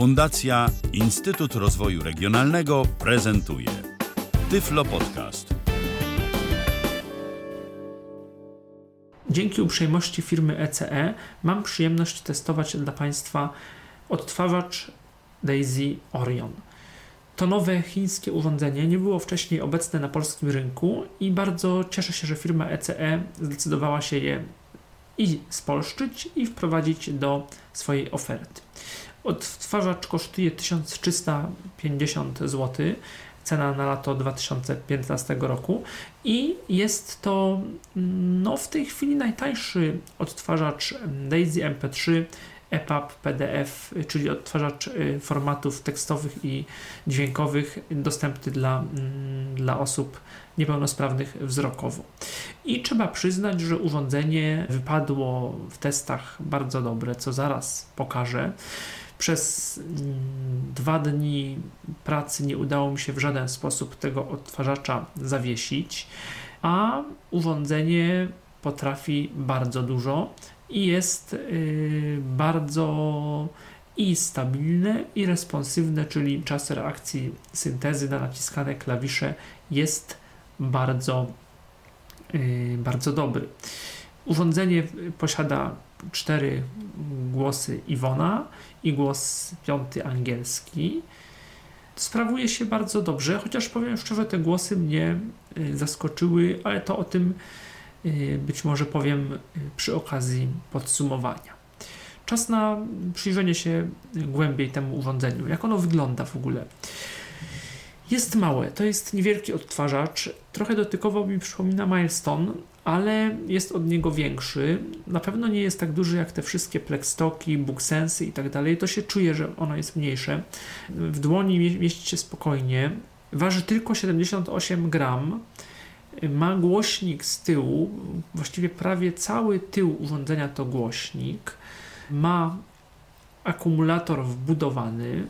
Fundacja Instytut Rozwoju Regionalnego prezentuje Tyflo Podcast. Dzięki uprzejmości firmy ECE mam przyjemność testować dla Państwa odtwarzacz Daisy Orion. To nowe chińskie urządzenie nie było wcześniej obecne na polskim rynku i bardzo cieszę się, że firma ECE zdecydowała się je i spolszczyć i wprowadzić do swojej oferty. Odtwarzacz kosztuje 1350 zł, cena na lato 2015 roku i jest to no, w tej chwili najtańszy odtwarzacz Daisy MP3 EPUB, PDF, czyli odtwarzacz y, formatów tekstowych i dźwiękowych dostępny dla, mm, dla osób niepełnosprawnych wzrokowo. I trzeba przyznać, że urządzenie wypadło w testach bardzo dobre, co zaraz pokażę. Przez mm, dwa dni pracy nie udało mi się w żaden sposób tego odtwarzacza zawiesić, a urządzenie potrafi bardzo dużo i jest y, bardzo i stabilne, i responsywne, czyli czas reakcji syntezy na naciskane klawisze jest bardzo, y, bardzo dobry. Urządzenie posiada cztery głosy Iwona i głos piąty angielski. Sprawuje się bardzo dobrze, chociaż powiem szczerze, te głosy mnie y, zaskoczyły, ale to o tym y, być może powiem y, przy okazji podsumowania. Czas na przyjrzenie się głębiej temu urządzeniu, jak ono wygląda w ogóle. Jest małe, to jest niewielki odtwarzacz. Trochę dotykowo mi przypomina Milestone, ale jest od niego większy. Na pewno nie jest tak duży jak te wszystkie Plextoki, Booksensy i tak dalej. To się czuje, że ono jest mniejsze. W dłoni mieści się spokojnie. Waży tylko 78 gram. Ma głośnik z tyłu, właściwie prawie cały tył urządzenia to głośnik. Ma akumulator wbudowany,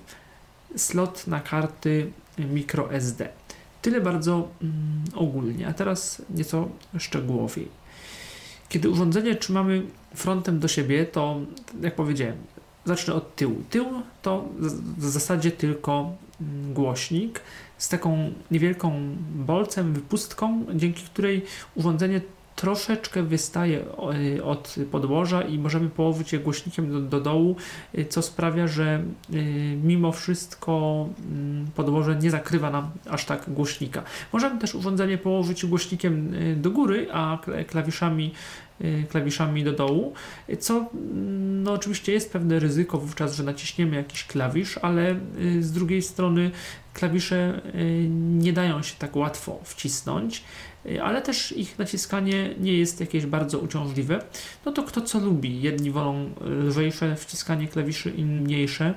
slot na karty microSD. Tyle bardzo mm, ogólnie, a teraz nieco szczegółowiej. Kiedy urządzenie trzymamy frontem do siebie, to jak powiedziałem, zacznę od tyłu. Tył to w zasadzie tylko mm, głośnik z taką niewielką bolcem, wypustką, dzięki której urządzenie troszeczkę wystaje y, od podłoża i możemy położyć je głośnikiem do, do dołu, y, co sprawia, że y, mimo wszystko mm, podłoże nie zakrywa nam aż tak głośnika. Możemy też urządzenie położyć głośnikiem do góry, a klawiszami klawiszami do dołu, co mm, no oczywiście jest pewne ryzyko wówczas, że naciśniemy jakiś klawisz, ale z drugiej strony klawisze nie dają się tak łatwo wcisnąć Y, ale też ich naciskanie nie jest jakieś bardzo uciążliwe. No to kto co lubi. Jedni wolą lżejsze wciskanie klawiszy, inni mniejsze,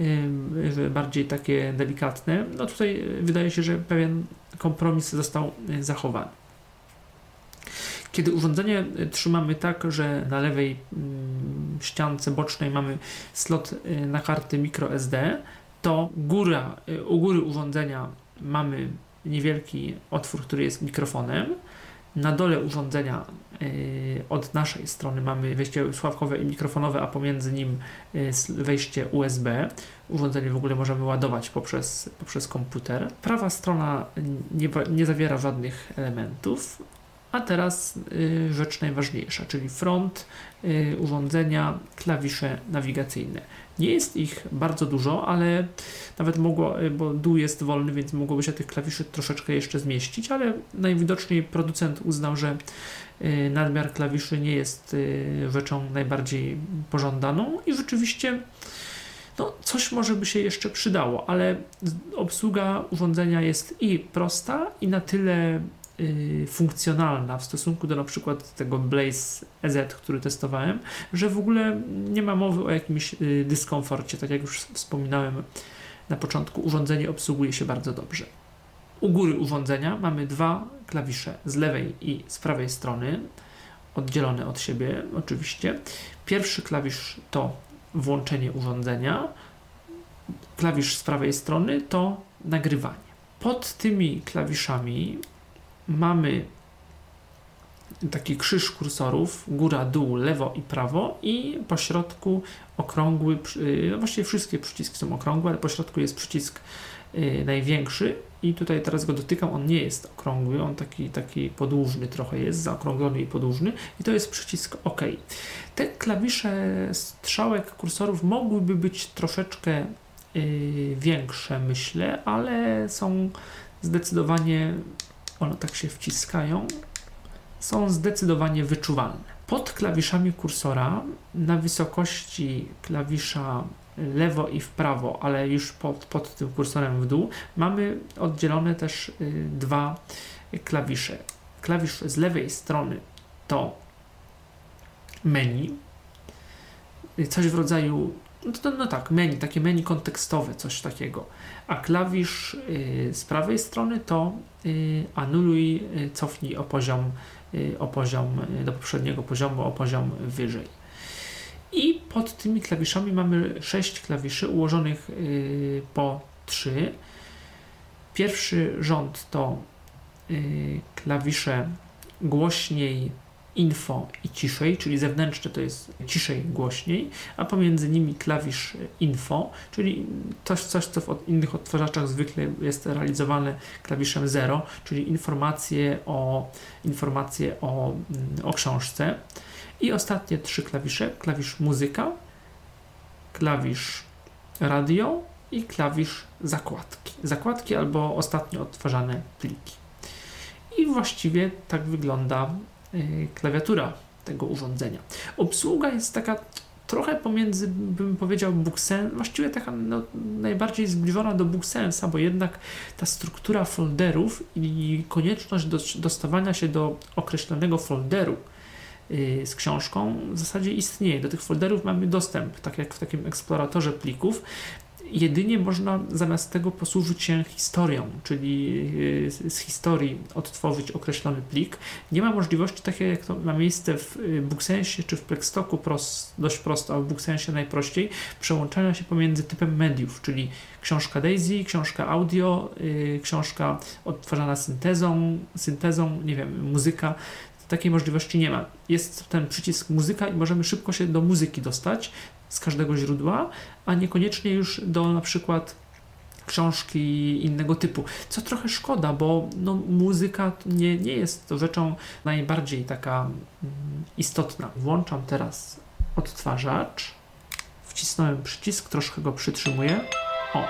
y, bardziej takie delikatne. No tutaj wydaje się, że pewien kompromis został y, zachowany. Kiedy urządzenie trzymamy tak, że na lewej mm, ściance bocznej mamy slot na karty microSD, to góra, u góry urządzenia mamy niewielki otwór, który jest mikrofonem. Na dole urządzenia y, od naszej strony mamy wejście słuchawkowe i mikrofonowe, a pomiędzy nim y, wejście USB. Urządzenie w ogóle możemy ładować poprzez, poprzez komputer. Prawa strona nie, nie zawiera żadnych elementów. A teraz y, rzecz najważniejsza, czyli front y, urządzenia, klawisze nawigacyjne. Nie jest ich bardzo dużo, ale nawet mogło, y, bo dół jest wolny, więc mogłoby się tych klawiszy troszeczkę jeszcze zmieścić, ale najwidoczniej producent uznał, że nadmiar klawiszy nie jest rzeczą najbardziej pożądaną i rzeczywiście no, coś może by się jeszcze przydało, ale obsługa urządzenia jest i prosta, i na tyle Y, funkcjonalna w stosunku do na przykład tego Blaze EZ, który testowałem, że w ogóle nie ma mowy o jakimś y, dyskomforcie. Tak jak już wspominałem na początku, urządzenie obsługuje się bardzo dobrze. U góry urządzenia mamy dwa klawisze z lewej i z prawej strony, oddzielone od siebie oczywiście. Pierwszy klawisz to włączenie urządzenia, klawisz z prawej strony to nagrywanie. Pod tymi klawiszami mamy taki krzyż kursorów, góra, dół, lewo i prawo i po środku okrągły, no właściwie wszystkie przyciski są okrągłe, ale po środku jest przycisk y, największy i tutaj teraz go dotykam, on nie jest okrągły, on taki, taki podłużny trochę jest, zaokrąglony i podłużny i to jest przycisk OK. Te klawisze strzałek kursorów mogłyby być troszeczkę yy, większe, myślę, ale są zdecydowanie, one tak się wciskają, są zdecydowanie wyczuwalne. Pod klawiszami kursora na wysokości klawisza lewo i w prawo, ale już pod, pod tym kursorem w dół, mamy oddzielone też y, dwa klawisze. Klawisz z lewej strony to menu, coś w rodzaju, no, no tak, menu, takie menu kontekstowe, coś takiego. A klawisz y, z prawej strony to y, anuluj, y, cofnij o poziom, y, o poziom y, do poprzedniego poziomu, o poziom wyżej. I pod tymi klawiszami mamy sześć klawiszy ułożonych po trzy. Pierwszy rząd to klawisze głośniej, info i ciszej, czyli zewnętrzne to jest ciszej, głośniej, a pomiędzy nimi klawisz info, czyli coś, coś co w innych odtwarzaczach zwykle jest realizowane klawiszem 0, czyli informacje o, informacje o, o książce. I ostatnie trzy klawisze, klawisz muzyka, klawisz radio i klawisz zakładki. Zakładki albo ostatnio odtwarzane pliki. I właściwie tak wygląda klawiatura tego urządzenia. Obsługa jest taka trochę pomiędzy, bym powiedział, BookSense, właściwie taka no, najbardziej zbliżona do BookSense'a, bo jednak ta struktura folderów i konieczność do, dostawania się do określonego folderu Y, z książką w zasadzie istnieje. Do tych folderów mamy dostęp, tak jak w takim eksploratorze plików. Jedynie można zamiast tego posłużyć się historią, czyli y, z historii odtworzyć określony plik. Nie ma możliwości takiej, jak to ma miejsce w y, BookSensie czy w Plextoku prost, dość prosto, a w BookSensie najprościej, przełączania się pomiędzy typem mediów, czyli książka Daisy, książka audio, książka odtwarzana syntezą, syntezą, nie wiem, muzyka takiej możliwości nie ma. Jest ten przycisk muzyka i możemy szybko się do muzyki dostać z każdego źródła, a niekoniecznie już do na przykład książki innego typu. Co trochę szkoda, bo no, muzyka nie, nie jest rzeczą najbardziej taka mm, istotna. Włączam teraz odtwarzacz. Wcisnąłem przycisk, troszkę go przytrzymuję. O,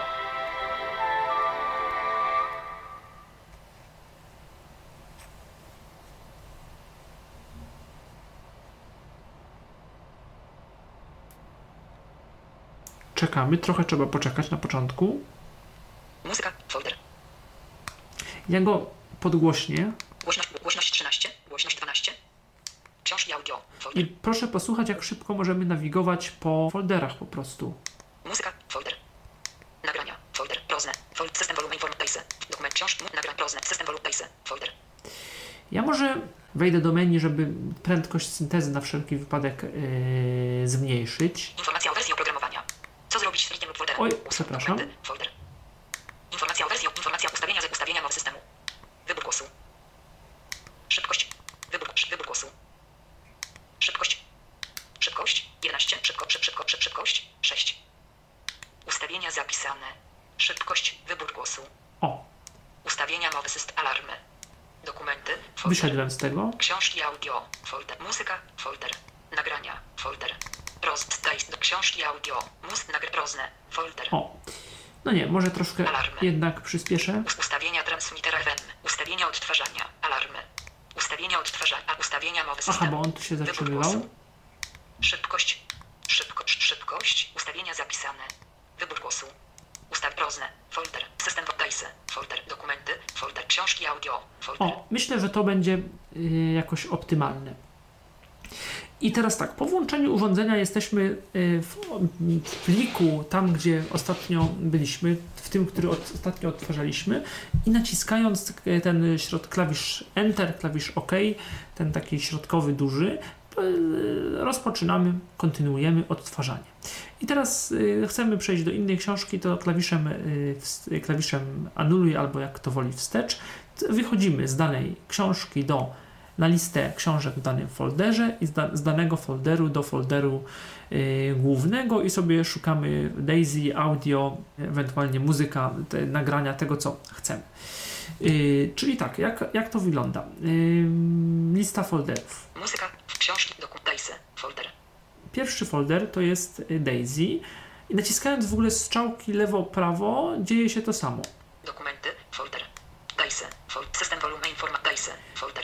czekamy, trochę trzeba poczekać na początku. Muzyka, folder. Ja go podgłośnię. Głośność, głośność 13, głośność 12. Książki audio, folder. I proszę posłuchać, jak szybko możemy nawigować po folderach po prostu. Muzyka, folder. Nagrania, folder, prozne, folder, system volume information, dokument książ, nagrania, prozne, system volume folder. Ja może wejdę do menu, żeby prędkość syntezy na wszelki wypadek yy, zmniejszyć. Informacja o wersji oprogramowania. Co zrobić z plikiem lub folderem? Oj, przepraszam. Folder. Informacja o wersji, informacja ustawienia z ustawienia mowy systemu. Wybór głosu. Szybkość. Wybór, wybór głosu. Szybkość. Szybkość. 11. Szybko, szyb, szybko, szyb, szybkość. 6. Ustawienia zapisane. Szybkość. Wybór głosu. O. Ustawienia mowy system. Alarmy. Dokumenty. Folder. Wyszedłem z tego. Książki audio. Folder. Muzyka. Folder. Nagrania. Folder. Prost, daj do książki audio. Must nagry prozne. Folder. O. No nie, może troszkę Alarmy. jednak przyspieszę. Ustawienia transmitera FM. Ustawienia odtwarzania. Alarmy. Ustawienia odtwarzania. Ustawienia mowy systemu. Aha, bo on tu się zatrzymywał. Szybkość. Szybkość. Szybkość. Ustawienia zapisane. Wybór głosu. Ustaw prozne. Folder. System Dice. Folder. Dokumenty. Folder. Książki audio. Folder. O, myślę, że to będzie y, jakoś optymalne. I teraz tak, po włączeniu urządzenia jesteśmy y, w pliku, tam gdzie ostatnio byliśmy, w tym, który ostatnio odtwarzaliśmy i naciskając y, ten środ, klawisz Enter, klawisz OK, ten taki środkowy duży, y, rozpoczynamy, kontynuujemy odtwarzanie. I teraz chcemy przejść do innej książki, to klawiszem, klawiszem anuluj albo jak to woli wstecz, wychodzimy z danej książki do na listę książek w danym folderze i z, da, z danego folderu do folderu y, głównego i sobie szukamy Daisy, audio, ewentualnie muzyka, te, nagrania tego, co chcemy. Y, czyli tak, jak, jak to wygląda? Y, lista folderów. Muzyka, książki, dokument, Daisy, folder. Pierwszy folder to jest y, Daisy i naciskając w ogóle strzałki lewo-prawo dzieje się to samo. Dokumenty, folder. Daisy, folder. System volume informa, Daisy.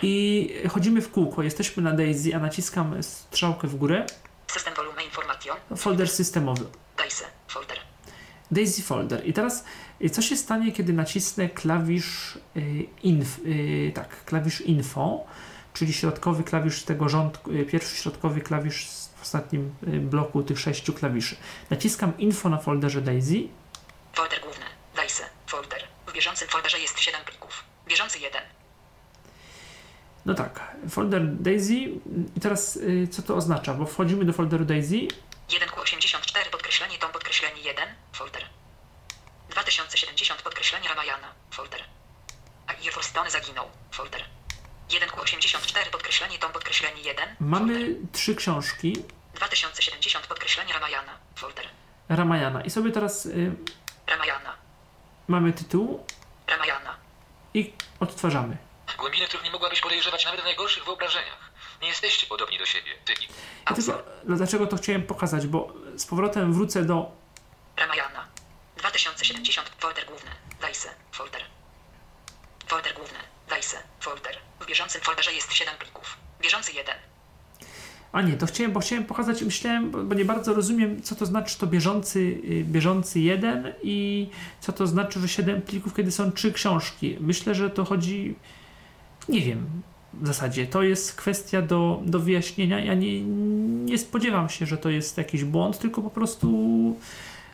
I chodzimy w kółko, jesteśmy na Daisy, a naciskam strzałkę w górę, System volume information, folder systemowy. Daisy, folder. Daisy Folder. I teraz y, co się stanie, kiedy nacisnę klawisz y, inf, y, tak, klawisz info, czyli środkowy klawisz tego rządku, pierwszy środkowy klawisz w ostatnim bloku tych sześciu klawiszy. Naciskam info na folderze Daisy. Folder główny, Daisy, folder. W bieżącym folderze jest 7 plików. Bieżący 1. No tak, folder Daisy. I teraz y, co to oznacza? Bo wchodzimy do folderu Daisy. 1Q84 podkreślenie tom podkreślenie 1, folder. 2070 podkreślenie Ramayana, folder. A Jefferstone zaginął, folder. 1Q84 podkreślenie tom podkreślenie 1, folder. Mamy trzy książki 2070 podkreślenie Ramayana, folder. Ramayana. I sobie teraz y, Ramayana, mamy tytuł Ramayana. i odtwarzamy. Głębiny, których nie mogłabyś podejrzewać nawet w najgorszych wyobrażeniach. Nie jesteście podobni do siebie, ty i... Ja tylko, dlaczego to chciałem pokazać? Bo z powrotem wrócę do Ramayana. 2070 folder główny, Daisy, folder. Folder główny, Daisy, folder. W bieżącym folderze jest 7 plików. Bieżący 1. A nie, to chciałem, bo chciałem pokazać, myślałem, bo bo nie bardzo rozumiem, co to znaczy to bieżący, y, bieżący jeden i co to znaczy, że 7 plików, kiedy są trzy książki. Myślę, że to chodzi, nie wiem w zasadzie, to jest kwestia do, do wyjaśnienia. Ja nie, nie spodziewam się, że to jest jakiś błąd, tylko po prostu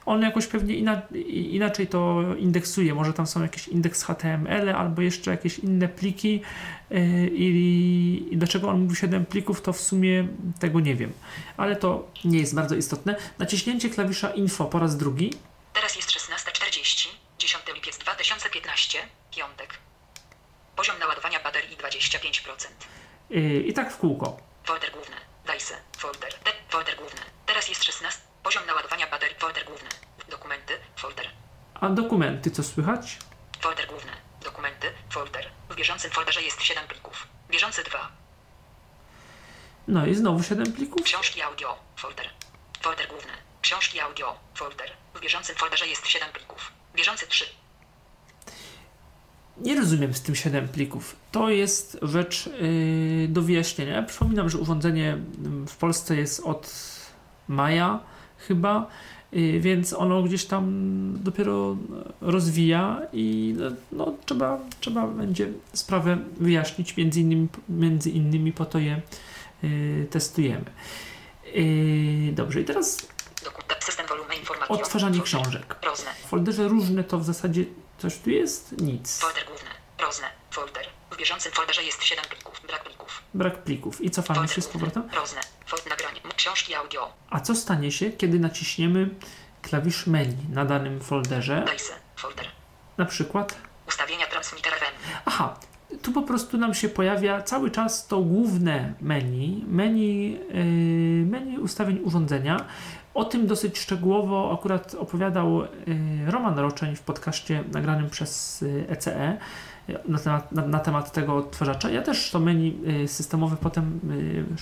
on jakoś pewnie ina, inaczej to indeksuje. Może tam są jakieś indeks HTML albo jeszcze jakieś inne pliki yy, i, i dlaczego on mówi 7 plików, to w sumie tego nie wiem. Ale to nie jest bardzo istotne. Naciśnięcie klawisza info po raz drugi. Teraz jest 16.40, 10 lipiec 2015, piątek. Poziom naładowania baterii 25%. Yy, I tak w kółko. Folder główny, Daisy, folder, te, folder główny. Teraz jest 16, poziom naładowania baterii, folder główny. Dokumenty, folder, A dokumenty, co słychać? folder główny. Dokumenty, folder. W bieżącym folderze jest 7 plików. Bieżący 2. No i znowu 7 plików. Książki audio, folder. Folder główny. Książki audio, folder. W bieżącym folderze jest 7 plików. Bieżący 3. Nie rozumiem z tym 7 plików. To jest rzecz yy, do wyjaśnienia. Ja przypominam, że urządzenie mm, w Polsce jest od maja chyba, yy, więc ono gdzieś tam dopiero rozwija i no, no, trzeba, trzeba będzie sprawę wyjaśnić. Między innymi, między innymi po to je yy, testujemy. Yy, dobrze, i teraz odtwarzanie książek. W folderze różne to w zasadzie coś tu jest? Nic. Folder główny. Rozne. Folder. W bieżącym folderze jest 7 plików. Brak plików. Brak plików. I cofamy Folder się z powrotem. Rozne. Folder nagranie. Książki audio. A co stanie się, kiedy naciśniemy klawisz menu na danym folderze? Daisy. Folder. Na przykład. Ustawienia transmitter FM. Aha, tu po prostu nam się pojawia cały czas to główne menu, menu, yy, menu ustawień urządzenia. O tym dosyć szczegółowo akurat opowiadał yy, Roman Roczeń w podcaście nagranym przez ECE yy, na temat, na, na temat tego odtwarzacza. Ja też to menu systemowe potem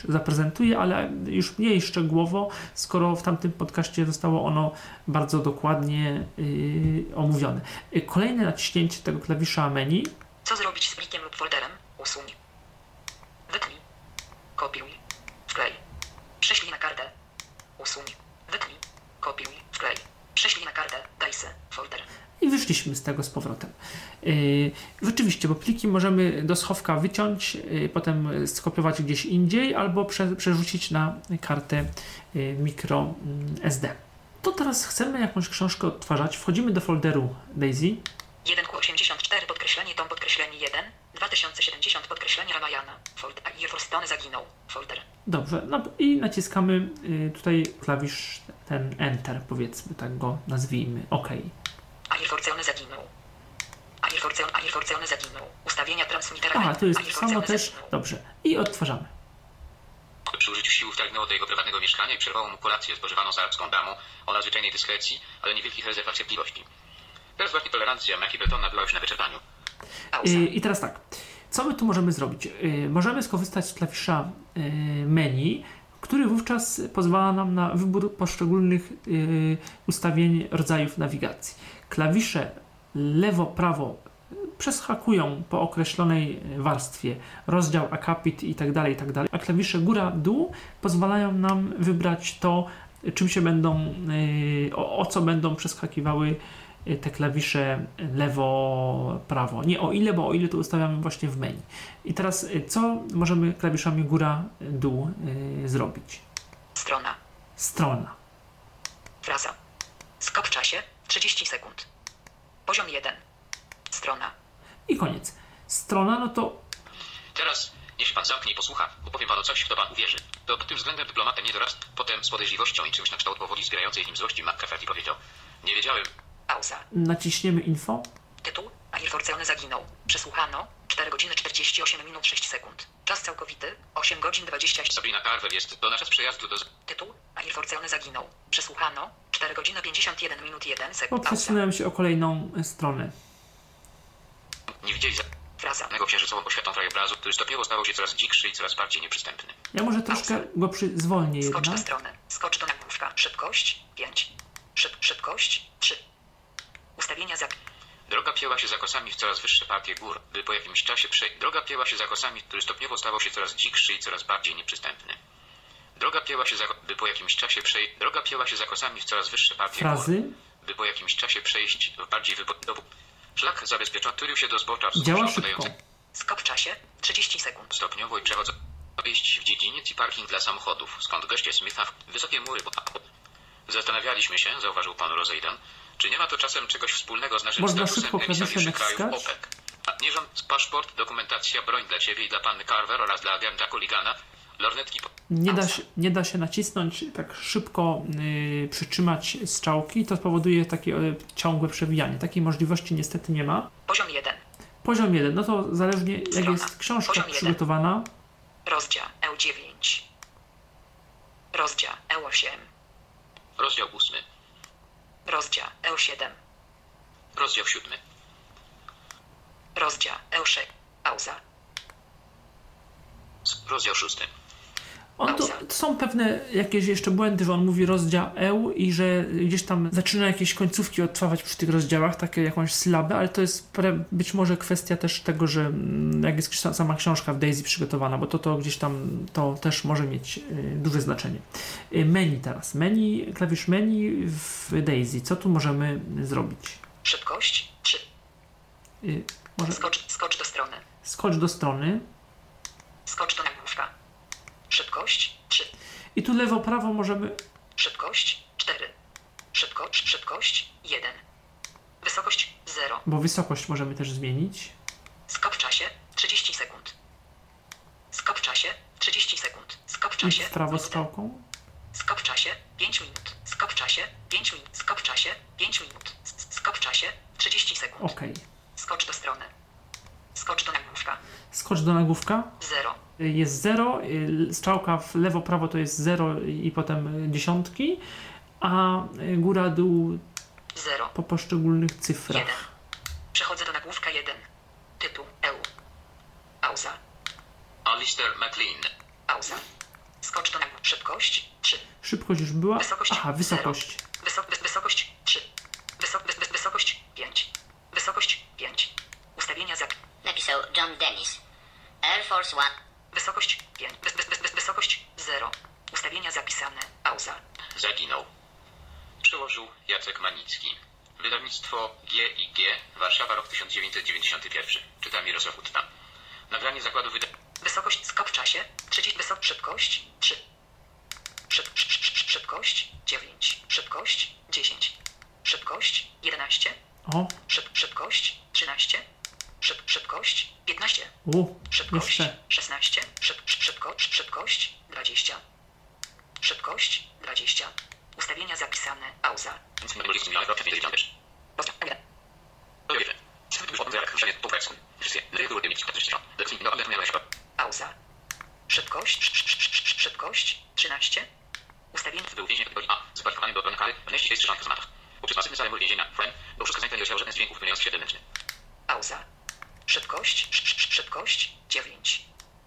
zaprezentuję, ale już mniej szczegółowo, skoro w tamtym podcaście zostało ono bardzo dokładnie omówione. Kolejne naciśnięcie tego klawisza menu Co zrobić z plikiem lub folderem? Usuń. Wytnij. Kopiuj. Wklej. Prześlij na kartę. Usuń. Wytnij. Kopiuj. Wklej. Prześlij na kartę. Daisy. Folder. i wyszliśmy z tego z powrotem. Yy, rzeczywiście, bo pliki możemy do schowka wyciąć, yy, potem skopiować gdzieś indziej albo prze, przerzucić na kartę yy, micro mm, SD. To teraz chcemy jakąś książkę odtwarzać. Wchodzimy do folderu Daisy. 1Q84 podkreślenie tom podkreślenie 1. 2070 podkreślenie Ramayana. Folder. A zaginął. Folder. Dobrze, no i naciskamy yy, tutaj klawisz ten Enter, powiedzmy, tak go nazwijmy. OK. A Jefferstone zaginął. Airforcjony zaginął. Ustawienia transmitera. Aha, to jest samo też. zaginął. Dobrze. I odtwarzamy. Przy użyciu sił wtargnęło do jego prywatnego mieszkania i przerwało mu kolację spożywaną z arabską damą o nadzwyczajnej dyskrecji, ale niewielkich rezerwach cierpliwości. Teraz właśnie tolerancja Mackie Bretona była już na wyczerpaniu. I teraz tak. Co my tu możemy zrobić? Y, Możemy skorzystać z klawisza y, menu, który wówczas pozwala nam na wybór poszczególnych y, ustawień rodzajów nawigacji. Klawisze lewo, prawo przeskakują po określonej warstwie rozdział, akapit i tak dalej, i tak a klawisze góra, dół pozwalają nam wybrać to, czym się będą, o, o co będą przeskakiwały te klawisze lewo, prawo. Nie o ile, bo o ile to ustawiamy właśnie w menu. I teraz y, co możemy klawiszami góra, dół y, zrobić? Strona. Strona. Fraza. Skok w czasie. 30 sekund. Poziom 1. Strona. I koniec. Strona, no to Teraz się pan zamknie i posłucha. Opowiem panu coś, w to pan uwierzy. To pod tym względem dyplomata nie dorast. Potem z podejrzliwością i czymś na kształt powoli zbierającej w nim złości McCafferty powiedział. Nie wiedziałem. Pauza. naciśniemy info. Tytuł. Airforcjony zaginął. Przesłuchano. 4 godziny 48 minut 6 sekund. Czas całkowity. 8 godzin 20 Sabrina Carver jest. To na czas przejazdu do... Tytuł. Airforcjony zaginął. Przesłuchano. 4 godziny 51 minut 1 sekund. Pauza. przesunąłem się o kolejną y, stronę. Nie widzieli Fraza. żadnego księżycową oświatą krajobrazu, który stopniowo stawał się coraz dzikszy i coraz bardziej nieprzystępny. Ja może troszkę go przy, zwolnię Skocz do jednak. strony. Skocz do nagłówka. Szybkość 5. Szyb, szybkość 3. Ustawienia za. Droga pięła się zakosami w coraz wyższe partie gór, by po jakimś czasie przejść. Droga pięła się zakosami, który stopniowo stawał się coraz dzikszy i coraz bardziej nieprzystępny. Droga pięła się za... by po jakimś czasie przejść. Droga pięła się zakosami w coraz wyższe partie Frazy. gór, by po jakimś czasie przejść w bardziej wypodobu. Szlak zabezpieczony tylił się do zbocza Działa szybko. Skok w czasie 30 sekund. stopniowo i przechodzą wejść w dziedziniec i parking dla samochodów, skąd goście Smitha wysokie mury. Bo... Zastanawialiśmy się, zauważył pan Rosejdan, czy nie ma to czasem czegoś wspólnego z naszym Można statusem szybko emisariuszy krajów? OPEC. A nie rząd, paszport, dokumentacja, broń dla ciebie i dla panny Carver oraz dla agenta Kuligana, lornetki po... Nie da, się, nie da się nacisnąć tak szybko y, przytrzymać strzałki, to spowoduje takie y, ciągłe przewijanie. Takiej możliwości niestety nie ma. Poziom 1. Poziom 1, no to zależnie jak Strona. jest książka Poziom jeden. przygotowana, Rozdział E9. Rozdział E8. Rozdział ósmy, Rozdział E7. rozdział siódmy. Rozdział E6. Pauza. Rozdział szósty. On to, są pewne jakieś jeszcze błędy, że on mówi rozdział EU i że gdzieś tam zaczyna jakieś końcówki odtwarzać przy tych rozdziałach, takie jakąś sylabę, ale to jest pre- być może kwestia też tego, że mm, jak jest sama książka w Daisy przygotowana, bo to, to gdzieś tam to też może mieć y, duże znaczenie. Y, menu teraz. Menu, klawisz menu w Daisy. Co tu możemy zrobić? Szybkość 3. Y, może Skocz, skocz do strony. skocz do strony Skocz do nagłówka. Szybkość 3. i tu lewo, prawo możemy Szybkość 4. Szybkość, szybkość 1. Wysokość 0. bo wysokość możemy też zmienić. Skok w czasie 30 sekund. Skok w czasie 30 sekund. Skok w I czasie w prawo minutę. strzałką. Skok w czasie 5 minut. Skok w czasie 5 minut. Skok w czasie 5 minut. Skok w czasie 30 sekund. Ok. Skocz do strony. Skocz do nagłówka. Skocz do nagłówka. 0. jest 0, strzałka w lewo, prawo to jest 0 i potem y, dziesiątki, a y, góra, dół 0. po poszczególnych 1. cyfrach. Przechodzę do nagłówka 1. Tytuł EU. Pauza. Alistair McLean. Pauza. Skocz do nagłówka. Szybkość 3. Szybkość już była. Wysokość Aha, wysokość. Wysok, wys, wysokość 3. Wysok, wys, wys, wysokość 5. Wysokość 5. Ustawienia za. Napisał John Dennis. Air Force One. Wysokość 5. Wys, wys, wys, wys, wysokość 0. Ustawienia zapisane. Pauza. Zaginął. Przełożył Jacek Manicki. Wydawnictwo G i G, Warszawa, rok 1991. Czyta Mirosław Utna. Nagranie zakładu wyda... Wysokość skok w czasie 30. Wysok szybkość 3. Szyb, szy, szy, szy, szybkość 9. Szybkość 10. Szybkość 11. O, Szyb, szybkość 13. Szyb, szybkość 15. u, Szybkość jeszcze. 16. Szyb, szy- szybko, szy- szybkość 20. Szybkość 20. Ustawienia zapisane. Pauza. Rozdział. Już potem jak ruszenie po grecku. Wszystkie. Rytuły mieć 40 stron. Decydnie. Ale miałeś chyba. Pauza. Szybkość. sz- sz- sz- sz- Szybkość. 13. Ustawienie. Był więzień kategorii A. Zakwalifikowany do pełnej kary. Poprzez pasywny więzienia. Nie osiął żaden z dźwięków się wewnętrznie. Pauza. Szybkość. sz- sz- Szybkość. 9.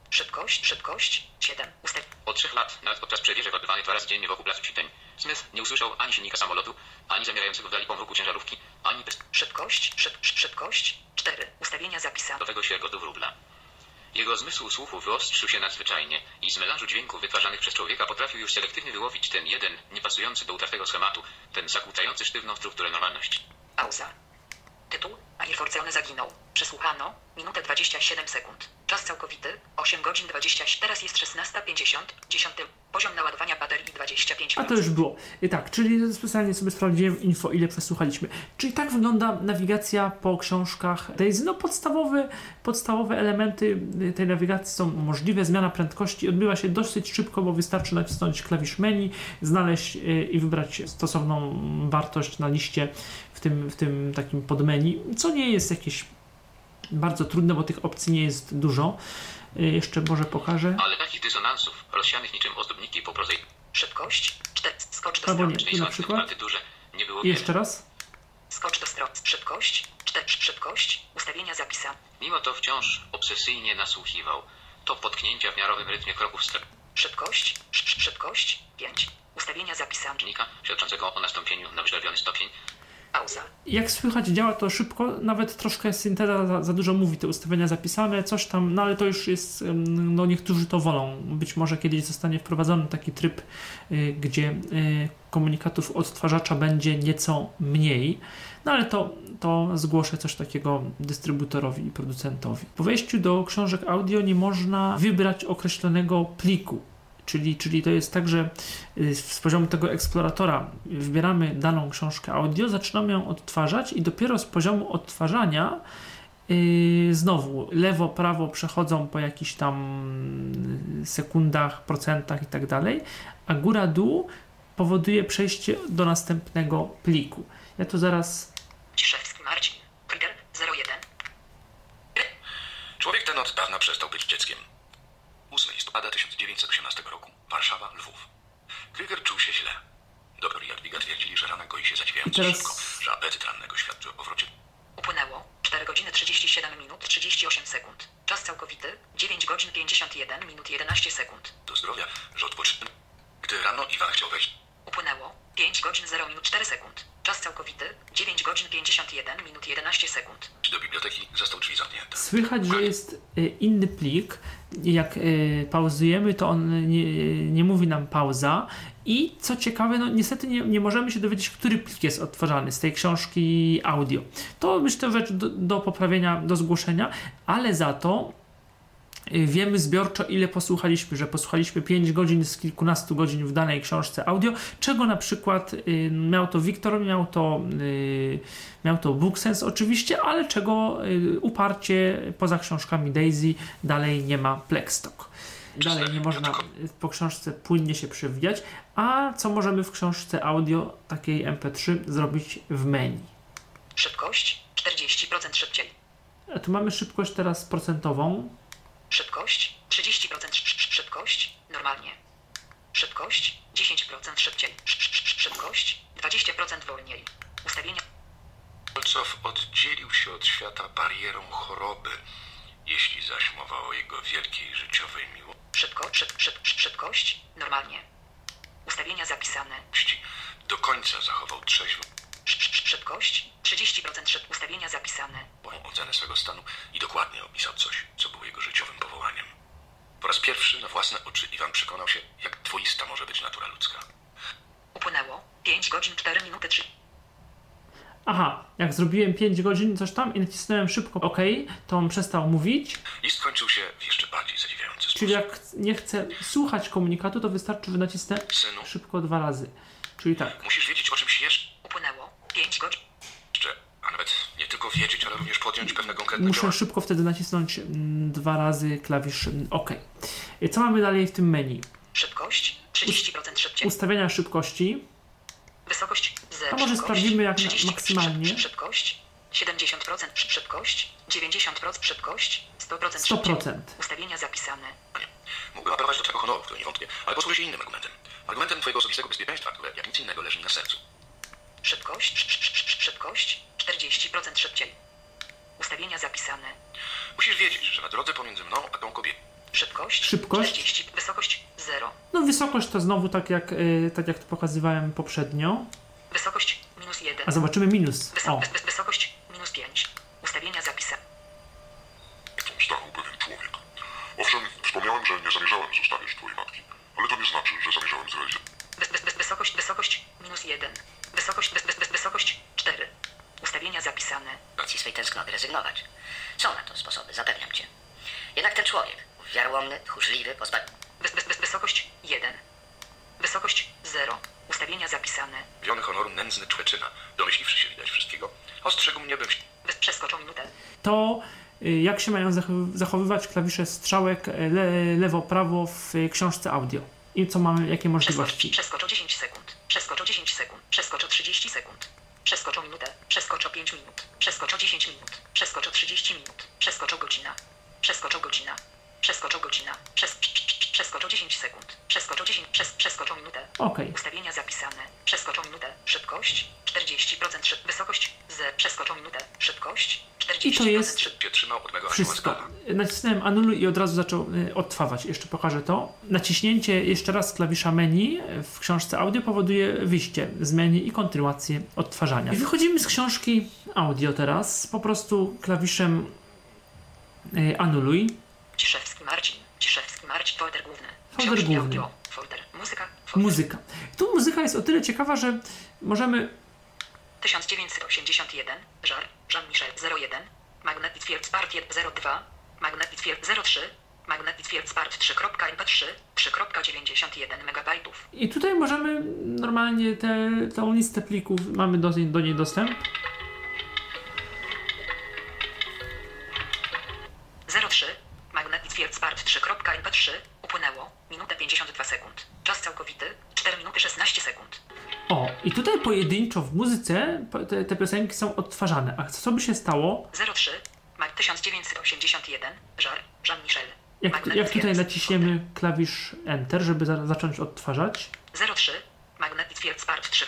Szybkość. Szybkość. 7. Ustaw. Od trzech lat, nawet podczas przewierzek odbywanych dwa razy dziennie wokół placu Ćwiczeń, Smith nie usłyszał ani silnika samolotu, ani zamierającego w dali pomruku ciężarówki, ani Szybkość. Szyb, sz- szybkość. 4. Ustawienia zapisane. do świergotu wróbla. Jego zmysł słuchu wyostrzył się nadzwyczajnie i z melanżu dźwięków wytwarzanych przez człowieka potrafił już selektywnie wyłowić ten jeden, niepasujący do utartego schematu, ten zakłócający sztywną strukturę normalności. Pauza. Tytuł. Air Force zaginął. Przesłuchano. Minutę 27 sekund. Czas całkowity. 8 godzin 20. Teraz jest 16.50. 10. Poziom naładowania baterii 25%. A to już było. I tak, czyli specjalnie sobie sprawdziłem info, ile przesłuchaliśmy. Czyli tak wygląda nawigacja po książkach Daisy. No podstawowe, podstawowe elementy tej nawigacji są możliwe. Zmiana prędkości odbywa się dosyć szybko, bo wystarczy nacisnąć klawisz menu, znaleźć y, i wybrać stosowną wartość na liście tym, w tym takim podmenu, co nie jest jakieś bardzo trudne, bo tych opcji nie jest dużo. Y, Jeszcze może pokażę. Ale takich dysonansów, rozsianych niczym ozdobniki po prozej, Szybkość. 4. Skocz do Albo strony. nie. Tu na przykład? partyturze, nie było jeszcze raz. Skocz do strony. Szybkość. 4. Szybkość. Ustawienia zapisa. Mimo to wciąż obsesyjnie nasłuchiwał. To potknięcia w miarowym rytmie kroków Szybkość. sz- sz- Szybkość. 5. Ustawienia zapisane. strażnika, świadczącego o nastąpieniu na wyżerbiony stopień, Pauza. Jak słychać, działa to szybko, nawet troszkę synteza za, za dużo mówi, te ustawienia zapisane, coś tam, no ale to już jest, no niektórzy to wolą. Być może kiedyś zostanie wprowadzony taki tryb, y, gdzie y, komunikatów odtwarzacza będzie nieco mniej, no ale to, to zgłoszę coś takiego dystrybutorowi i producentowi. Po wejściu do książek audio nie można wybrać określonego pliku. Czyli, czyli to jest tak, że y, z poziomu tego eksploratora wybieramy daną książkę audio, zaczynamy ją odtwarzać i dopiero z poziomu odtwarzania yy, znowu lewo, prawo przechodzą po jakichś tam sekundach, procentach i tak dalej, a góra, dół powoduje przejście do następnego pliku. Ja to zaraz Ciszewski Marcin. Trigger 01. Człowiek ten od dawna przestał być dzieckiem. 8 listopada 1918 roku. Warszawa, Lwów. Krieger czuł się źle. Doktor i Jadwiga twierdzili, że rana goi się zadziwiająco I teraz- szybko, że apetyt rannego świadczy o powrocie Upłynęło 4 godziny 37 minut 38 sekund. Czas całkowity 9 godzin 51 minut 11 sekund. do zdrowia, że odpoczynek. Gdy rano Iwan chciał wejść Upłynęło 5 godzin 0 minut 4 sekund. Czas całkowity 9 godzin 51 minut 11 sekund. do biblioteki, zastał drzwi zamknięte. Słychać, że jest y, inny plik. Jak y, pauzujemy, to on nie, nie mówi nam pauza. I co ciekawe, no niestety nie, nie możemy się dowiedzieć, który plik jest odtwarzany z tej książki audio. To myślę rzecz do, do poprawienia, do zgłoszenia, ale za to wiemy zbiorczo, ile posłuchaliśmy, że posłuchaliśmy 5 godzin z kilkunastu godzin w danej książce audio, czego na przykład y, miał to Wiktor, miał to, y, miał to BookSense oczywiście, ale czego y, uparcie poza książkami Daisy dalej nie ma Plexstock. Dalej nie można y, po książce płynnie się przewijać, a co możemy w książce audio takiej MP3 zrobić w menu. Szybkość 40% szybciej. A tu mamy szybkość teraz procentową, Szybkość 30% sz- sz- szybkość normalnie. Szybkość 10% szybciej. Sz- sz- sz- Szybkość 20% wolniej. Ustawienia Kolcow oddzielił się od świata barierą choroby, jeśli zaś mowa o jego wielkiej życiowej szybko, szyb, szyb, sz- szybkość normalnie. Ustawienia zapisane. miłości, do końca zachował sz- Szybkość 30% szyb. Ustawienia zapisane. ocenę swego stanu i dokładnie opisał coś, co było jego życiowym powołaniem. Po raz pierwszy na własne oczy Iwan przekonał się, jak dwoista może być natura ludzka. Upłynęło 5 godzin 4 minuty 3. Aha, jak zrobiłem 5 godzin coś tam i nacisnąłem szybko OK, to on przestał mówić. List kończył się w jeszcze bardziej zadziwiający sposób. Czyli jak nie chcę słuchać komunikatu, to wystarczy, że nacisnę Synu, szybko dwa razy. Czyli tak. musisz wiedzieć o czymś Upłynęło 5 godzin. jeszcze, a nawet nie tylko wiedzieć, ale również podjąć pewne konkretne Muszę działania. szybko wtedy nacisnąć mm, dwa razy klawisz mm, OK. Co mamy dalej w tym menu? Szybkość 30% szybciej. Ustawienia szybkości. Wysokość 0. A może sprawdzimy jak na- maksymalnie? Szybkość 70% szy- szybkość, 90% szybkość, 100% 100%. szybciej. Ustawienia zapisane. Nie. Mógłbym apelować do twojego honoru, który nie wątpię, ale posłużę się innym argumentem. Argumentem twojego osobistego bezpieczeństwa, które jak nic innego leży mi na sercu. Szybkość, sz- sz- sz- szybkość, 40% szybciej. Ustawienia zapisane. Musisz wiedzieć, że na drodze pomiędzy mną a tą kobietą Szybkość, Szybkość? 40, wysokość 0. No wysokość to znowu tak jak, y, tak jak to pokazywałem poprzednio. Wysokość minus 1. A zobaczymy minus. Wyso- O, wys- wys- wysokość minus 5. Ustawienia zapisane. stał pewien człowiek. Owszem, wspomniałem, że nie zamierzałem zostawiać twojej matki, ale to nie znaczy, że zamierzałem zrealizować. Wys- wys- wys- wysokość, wysokość minus 1. Wysokość, wys- wys- wys- wysokość 4. Ustawienia zapisane. racji swej tęsknoty rezygnować. Są na to sposoby, zapewniam cię. Jednak ten człowiek, wiarłomny, tchórzliwy, wys- wysokość 1. Wysokość 0. Ustawienia zapisane. Wiony honoru nędzny człeczyna, domyśliwszy się widać wszystkiego, ostrzegł mnie, bym przeskoczą minutę. to y, jak się mają zachow- zachowywać klawisze strzałek y, le, lewo-prawo w książce audio? I co mamy, jakie możliwości? przeskoczą 10 sekund. Przeskoczą 10 sekund. Przeskoczą 30 sekund. Przeskoczą minutę. Przeskoczą 5 minut. Przeskoczą 10 minut. Przeskoczą 30 minut. Przeskoczą godzina. Przeskoczą godzina. Przeskoczą godzina. Przes, przeskoczą 10 sekund. Przeskoczą 10. Przez, przeskoczą minutę. Okej. Ustawienia zapisane. Przeskoczą minutę. Szybkość 40% szyb. Wysokość z przeskoczą minutę. Szybkość 40% jest- szyb. się trzymał od mego Wszystko. Nacisnąłem anuluj i od razu zaczął y, odtwarzać. Jeszcze pokażę to. Naciśnięcie jeszcze raz klawisza menu w książce audio powoduje wyjście z menu i kontynuację odtwarzania. I wychodzimy z książki audio teraz. Po prostu klawiszem y, anuluj. Ciszewski Marcin. Marcin. Folder główny. Folder główny. Folder. Muzyka. Folder. Muzyka. Tu muzyka jest o tyle ciekawa, że możemy 1981, Żar, Jean-Michel 01, Magnetic Field Part 02, Magnetic Field 03, Magnetic Field Part 3.mp3, 3.91 MB. I tutaj możemy normalnie te, tą listę plików, mamy do, do niej dostęp. 03, Field Part 3.mp3, upłynęło, minutę 52 sekund. Czas całkowity, 4 minuty 16 sekund. O, i tutaj pojedynczo w muzyce te, te piosenki są odtwarzane. A co by się stało, 03, Mag 1981, Żar, Jean-Michel. jak, jak tutaj naciśniemy klawisz Enter, żeby za, zacząć odtwarzać? 03, Magnetic Field Part 3.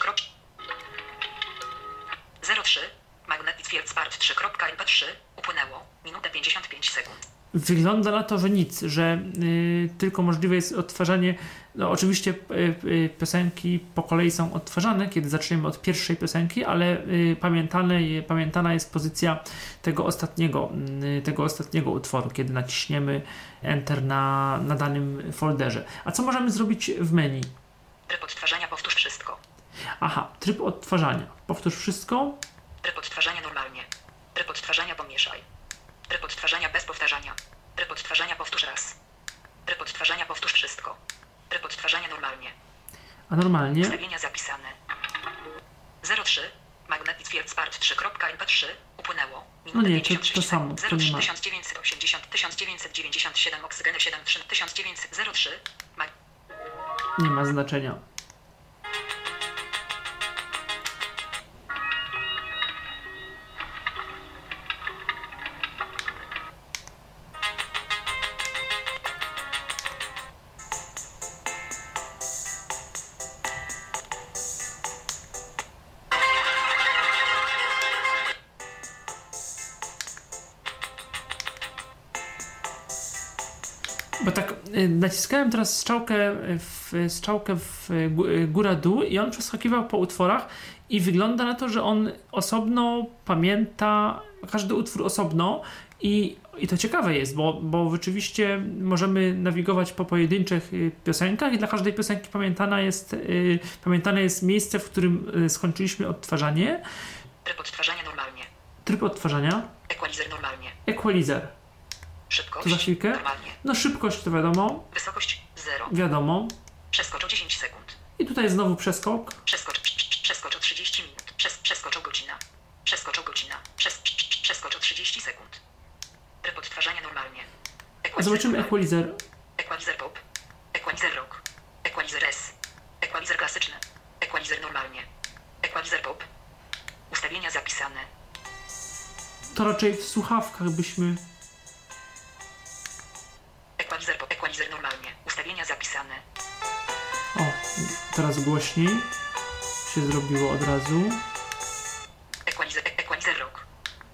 03, Magnetic Field Part 3.mp3, upłynęło, minutę 55 sekund. Wygląda na to, że nic, że y, tylko możliwe jest odtwarzanie. No, oczywiście y, y, piosenki po kolei są odtwarzane, kiedy zaczniemy od pierwszej piosenki, ale y, pamiętane, pamiętana jest pozycja tego ostatniego, y, tego ostatniego utworu, kiedy naciśniemy Enter na, na danym folderze. A co możemy zrobić w menu? Tryb odtwarzania powtórz wszystko. Aha, tryb odtwarzania. Powtórz wszystko. Tryb odtwarzania normalnie. Tryb odtwarzania pomieszaj. Tryb odtwarzania bez powtarzania. Tryb odtwarzania powtórz raz. Tryb odtwarzania powtórz wszystko. Tryb odtwarzania normalnie. A normalnie. Ustawienia zapisane. 03. Magnetic Field Part 3.mp3 upłynęło. No nie, to- 56 to samo, to nie 03 ma. 1980 1997 oksygeny 73 1903 Mag- Nie ma znaczenia. Naciskałem teraz strzałkę w, strzałkę w gó- góra-dół i on przeskakiwał po utworach i wygląda na to, że on osobno pamięta każdy utwór osobno i, i to ciekawe jest, bo, bo rzeczywiście możemy nawigować po pojedynczych y, piosenkach i dla każdej piosenki pamiętana jest, y, pamiętane jest miejsce, w którym y, skończyliśmy odtwarzanie, Tryb odtwarzania normalnie. tryb odtwarzania, Equalizer normalnie. equalizer. Szybkość To za chwilkę? normalnie. No szybkość to wiadomo, Wysokość 0. wiadomo. Przeskoczył 10 sekund. I tutaj znowu przeskok. Przeskocz, przeskoczył 30 minut. Przes, przeskoczył godzina. Przeskoczył godzina. Przes, przeskoczył 30 sekund. Tryb odtwarzania normalnie. Equalizer zobaczymy equalizer. Equalizer pop. Equalizer rock. Equalizer S. Equalizer klasyczny. Equalizer normalnie. Equalizer pop. Ustawienia zapisane. to raczej w słuchawkach byśmy... teraz głośniej się zrobiło od razu. Equalizer, equalizer rock.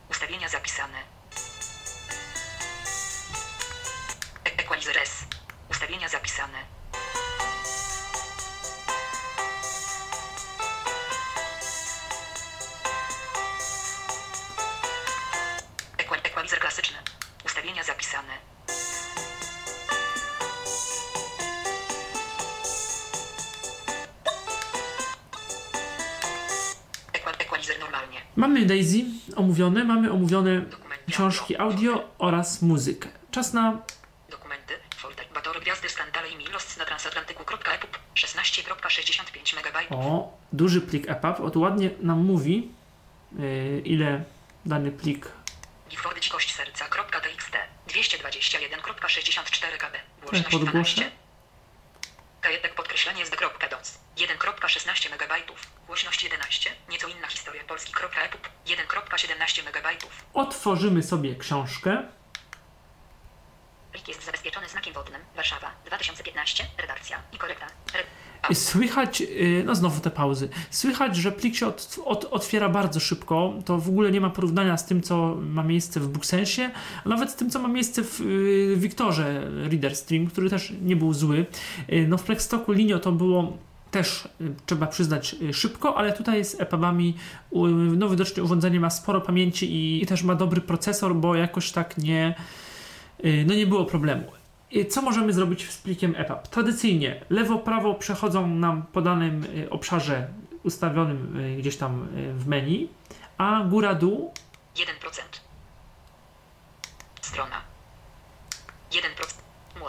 Ustawienia zapisane. E- Equalizer S. Ustawienia zapisane. Equa- Equalizer klasyczny. Ustawienia zapisane. Mamy Daisy omówione, mamy omówione książki audio oraz muzykę. Czas na Dokumenty, folder, batory, gwiazdy, skandale i milost na transatlantyku.epup 16.65 MB. o duży plik EPUB. O tu ładnie nam mówi yy, ile dany plik Gifford dzikość serca.txt 221.64 KB. Tak, Głośność podgłoszę. 12. Kajetek podkreślenie z d.doc 1.16 MB. Głośność 11. Nieco inna historia polski.epup 1.17 MB. Otworzymy sobie książkę. Plik jest zabezpieczony znakiem wodnym. Warszawa 2015. Redakcja i korekta. Re... Słychać, yy, no znowu te pauzy, słychać, że plik się od, od, otwiera bardzo szybko. To w ogóle nie ma porównania z tym, co ma miejsce w Booksensie, a nawet z tym, co ma miejsce w yy, Wiktorze Reader Stream, który też nie był zły. Yy, no w Plextoku Linio to było też, yy, trzeba przyznać, yy, szybko, ale tutaj z EPUBami no widocznie urządzenie ma sporo pamięci i, i też ma dobry procesor, bo jakoś tak nie, yy, no nie było problemu. Co możemy zrobić z plikiem EPUB? Tradycyjnie lewo-prawo przechodzą nam po danym y, obszarze ustawionym y, gdzieś tam y, w menu, a góra-dół 1%. Strona. 1%.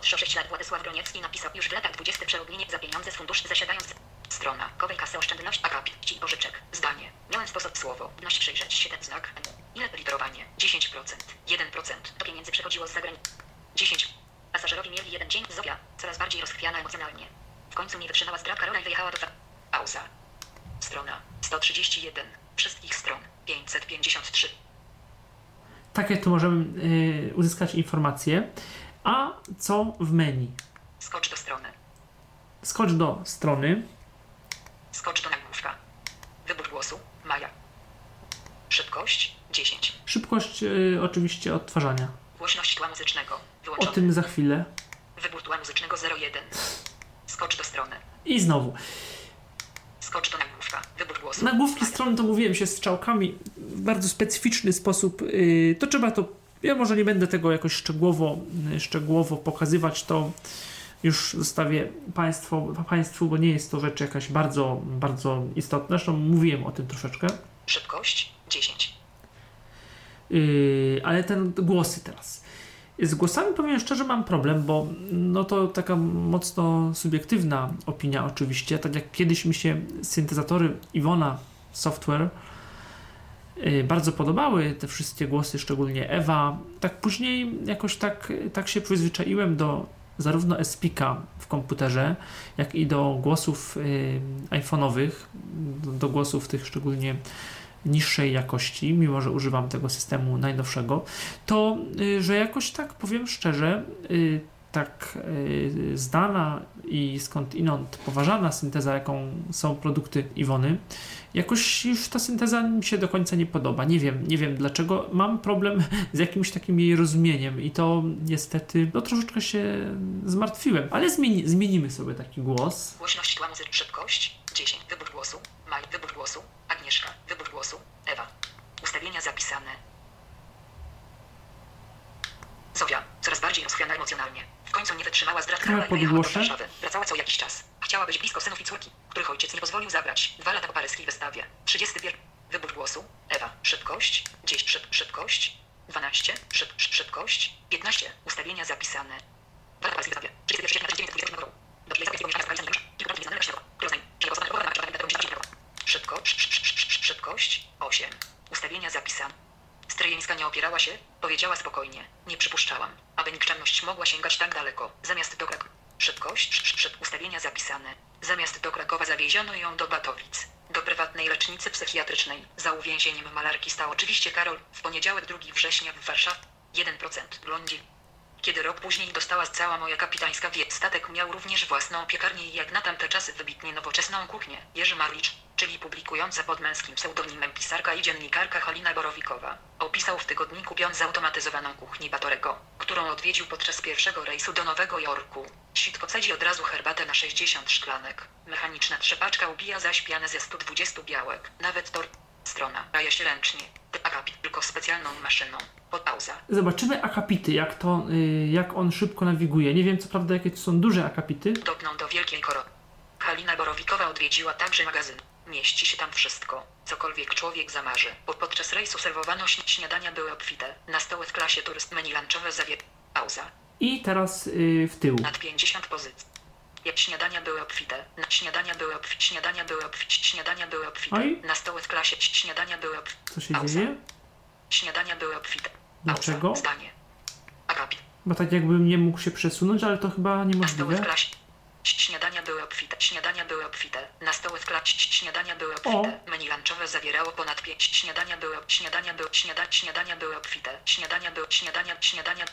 Młodszy o 6 lat Władysław Broniewski napisał już w latach 20 przerobienie za pieniądze z funduszy zasiadając. Strona. Kowej kasy oszczędność akapit i pożyczek. Zdanie. Miałem sposób słowo. Wność przejrzeć się ten znak. M. Ile literowanie? 10%. 1%. Do pieniędzy przechodziło z zagranicy. 10. Pasażerowie mieli jeden dzień. Zofia. Coraz bardziej rozchwiana emocjonalnie. W końcu nie wytrzymała zdrad Karola i wyjechała do... Fra- Pauza. Strona. 131. Wszystkich stron. 553. takie tu możemy y, uzyskać informacje. A co w menu? Skocz do strony. Skocz do strony. Skocz do nagłówka. Wybór głosu. Maja. Szybkość 10. Szybkość y, oczywiście odtwarzania. Głośność tła muzycznego. O Wyłączony. tym za chwilę. Wybór tła muzycznego 01. Skocz do strony. I znowu. Skocz do nagłówka. Wybór głosu. Nagłówki Maja. strony to mówiłem się strzałkami w bardzo specyficzny sposób. Yy, to trzeba to. Ja może nie będę tego jakoś szczegółowo, yy, szczegółowo pokazywać, to już zostawię państwo, Państwu, bo nie jest to rzecz jakaś bardzo, bardzo istotna. Zresztą mówiłem o tym troszeczkę. Szybkość 10. Yy, ale ten głosy teraz. Z głosami powiem szczerze, mam problem, bo no to taka mocno subiektywna opinia oczywiście. Tak jak kiedyś mi się syntezatory Iwona Software bardzo podobały, te wszystkie głosy, szczególnie Ewa. Tak później jakoś tak, tak się przyzwyczaiłem do zarówno SPIKA w komputerze, jak i do głosów yy, iPhone'owych, do, głosów tych szczególnie niższej jakości, mimo że używam tego systemu najnowszego, to y, że jakoś tak powiem szczerze, y, tak y, znana i skądinąd poważana synteza, jaką są produkty Iwony, jakoś już ta synteza mi się do końca nie podoba. Nie wiem, nie wiem dlaczego. Mam problem z jakimś takim jej rozumieniem i to niestety, no troszeczkę się zmartwiłem, ale zmieni, zmienimy sobie taki głos. Głośność muzycznego. Szybkość 10. Wybór głosu. Maj. Wybór głosu. Agnieszka. Wybór głosu. Ewa. Ustawienia zapisane. Zofia. Coraz bardziej rozchwiana emocjonalnie. Końcu nie wytrzymała zdrad Karola i wyjechała do podgłoszę. Wracała co jakiś czas. Chciała być blisko synów i córki, których ojciec nie pozwolił zabrać. Dwa lata po paryskiej wystawie. 31. Wybór głosu. Ewa. Szybkość. 10. Szyb, szybkość. 12. Szyb, szyb, szybkość. 15. Ustawienia zapisane. Dwa lata po paryskiej wystawie. 31 sierpnia 1920 roku. Do chwili zapisu mieszkania z Kilku Kilkukrotnie nieznanego. Rodzaj. Że poznany pogoda na krzyżowaniu tego musi Szybko. sz- sz- sz- sz- Szybkość. 8. Ustawienia zapisane. Stryjeńska nie opierała się, powiedziała spokojnie. Nie przypuszczałam, aby nikczemność mogła sięgać tak daleko. Zamiast do Krakowa. Szybkość. sz- sz- sz- Ustawienia zapisane. Zamiast do Krakowa zawieziono ją do Batowic. do prywatnej lecznicy psychiatrycznej. Za uwięzieniem malarki stał oczywiście Karol. W poniedziałek 2 września w Warszawie 1% w Londzie. Kiedy rok później dostała cała moja kapitańska wie, statek miał również własną piekarnię i jak na tamte czasy wybitnie nowoczesną kuchnię. Jerzy Marlicz, czyli publikująca pod męskim pseudonimem pisarka i dziennikarka Halina Borowikowa, opisał w tygodniku Pion zautomatyzowaną kuchnię Batorego, którą odwiedził podczas pierwszego rejsu do Nowego Jorku. Sitko cedzi od razu herbatę na 60 szklanek. Mechaniczna trzepaczka ubija zaś pianę ze 120 białek. Nawet tor... Strona. Daje się ręcznie. Akapit tylko specjalną maszyną. Pod pauza. Zobaczymy akapity, jak to, y, jak on szybko nawiguje. Nie wiem co prawda jakie to są duże akapity. Dopną do Wielkiej Koro. Halina Borowikowa odwiedziła także magazyn. Mieści się tam wszystko, cokolwiek człowiek zamarzy. Bo podczas rejsu serwowano śni- śniadania były obfite. Na stoły w klasie turyst menu lunchowe zawie... Pauza. I teraz y, w tył. Nad 50 pozycji. Jak śniadania były obfite. Na śniadania były obfite. Śniadania były obfite. Śniadania były obfite. Oj. Na stoły w klasie śniadania były obfite. Co się Pauza. dzieje? Śniadania były obfite. Dlaczego? Zdanie. Akapit. Bo tak jakbym nie mógł się przesunąć, ale to chyba Na stoły w niemożliwe. klasie. Śniadania były obfite. Śniadania były obfite. Na stoły w klasie. Śniadania były obfite. Menu lunchowe zawierało ponad 5. Śniadania były śniadania były śniada, śniadania były obfite. Śniadania były śniadania śniadania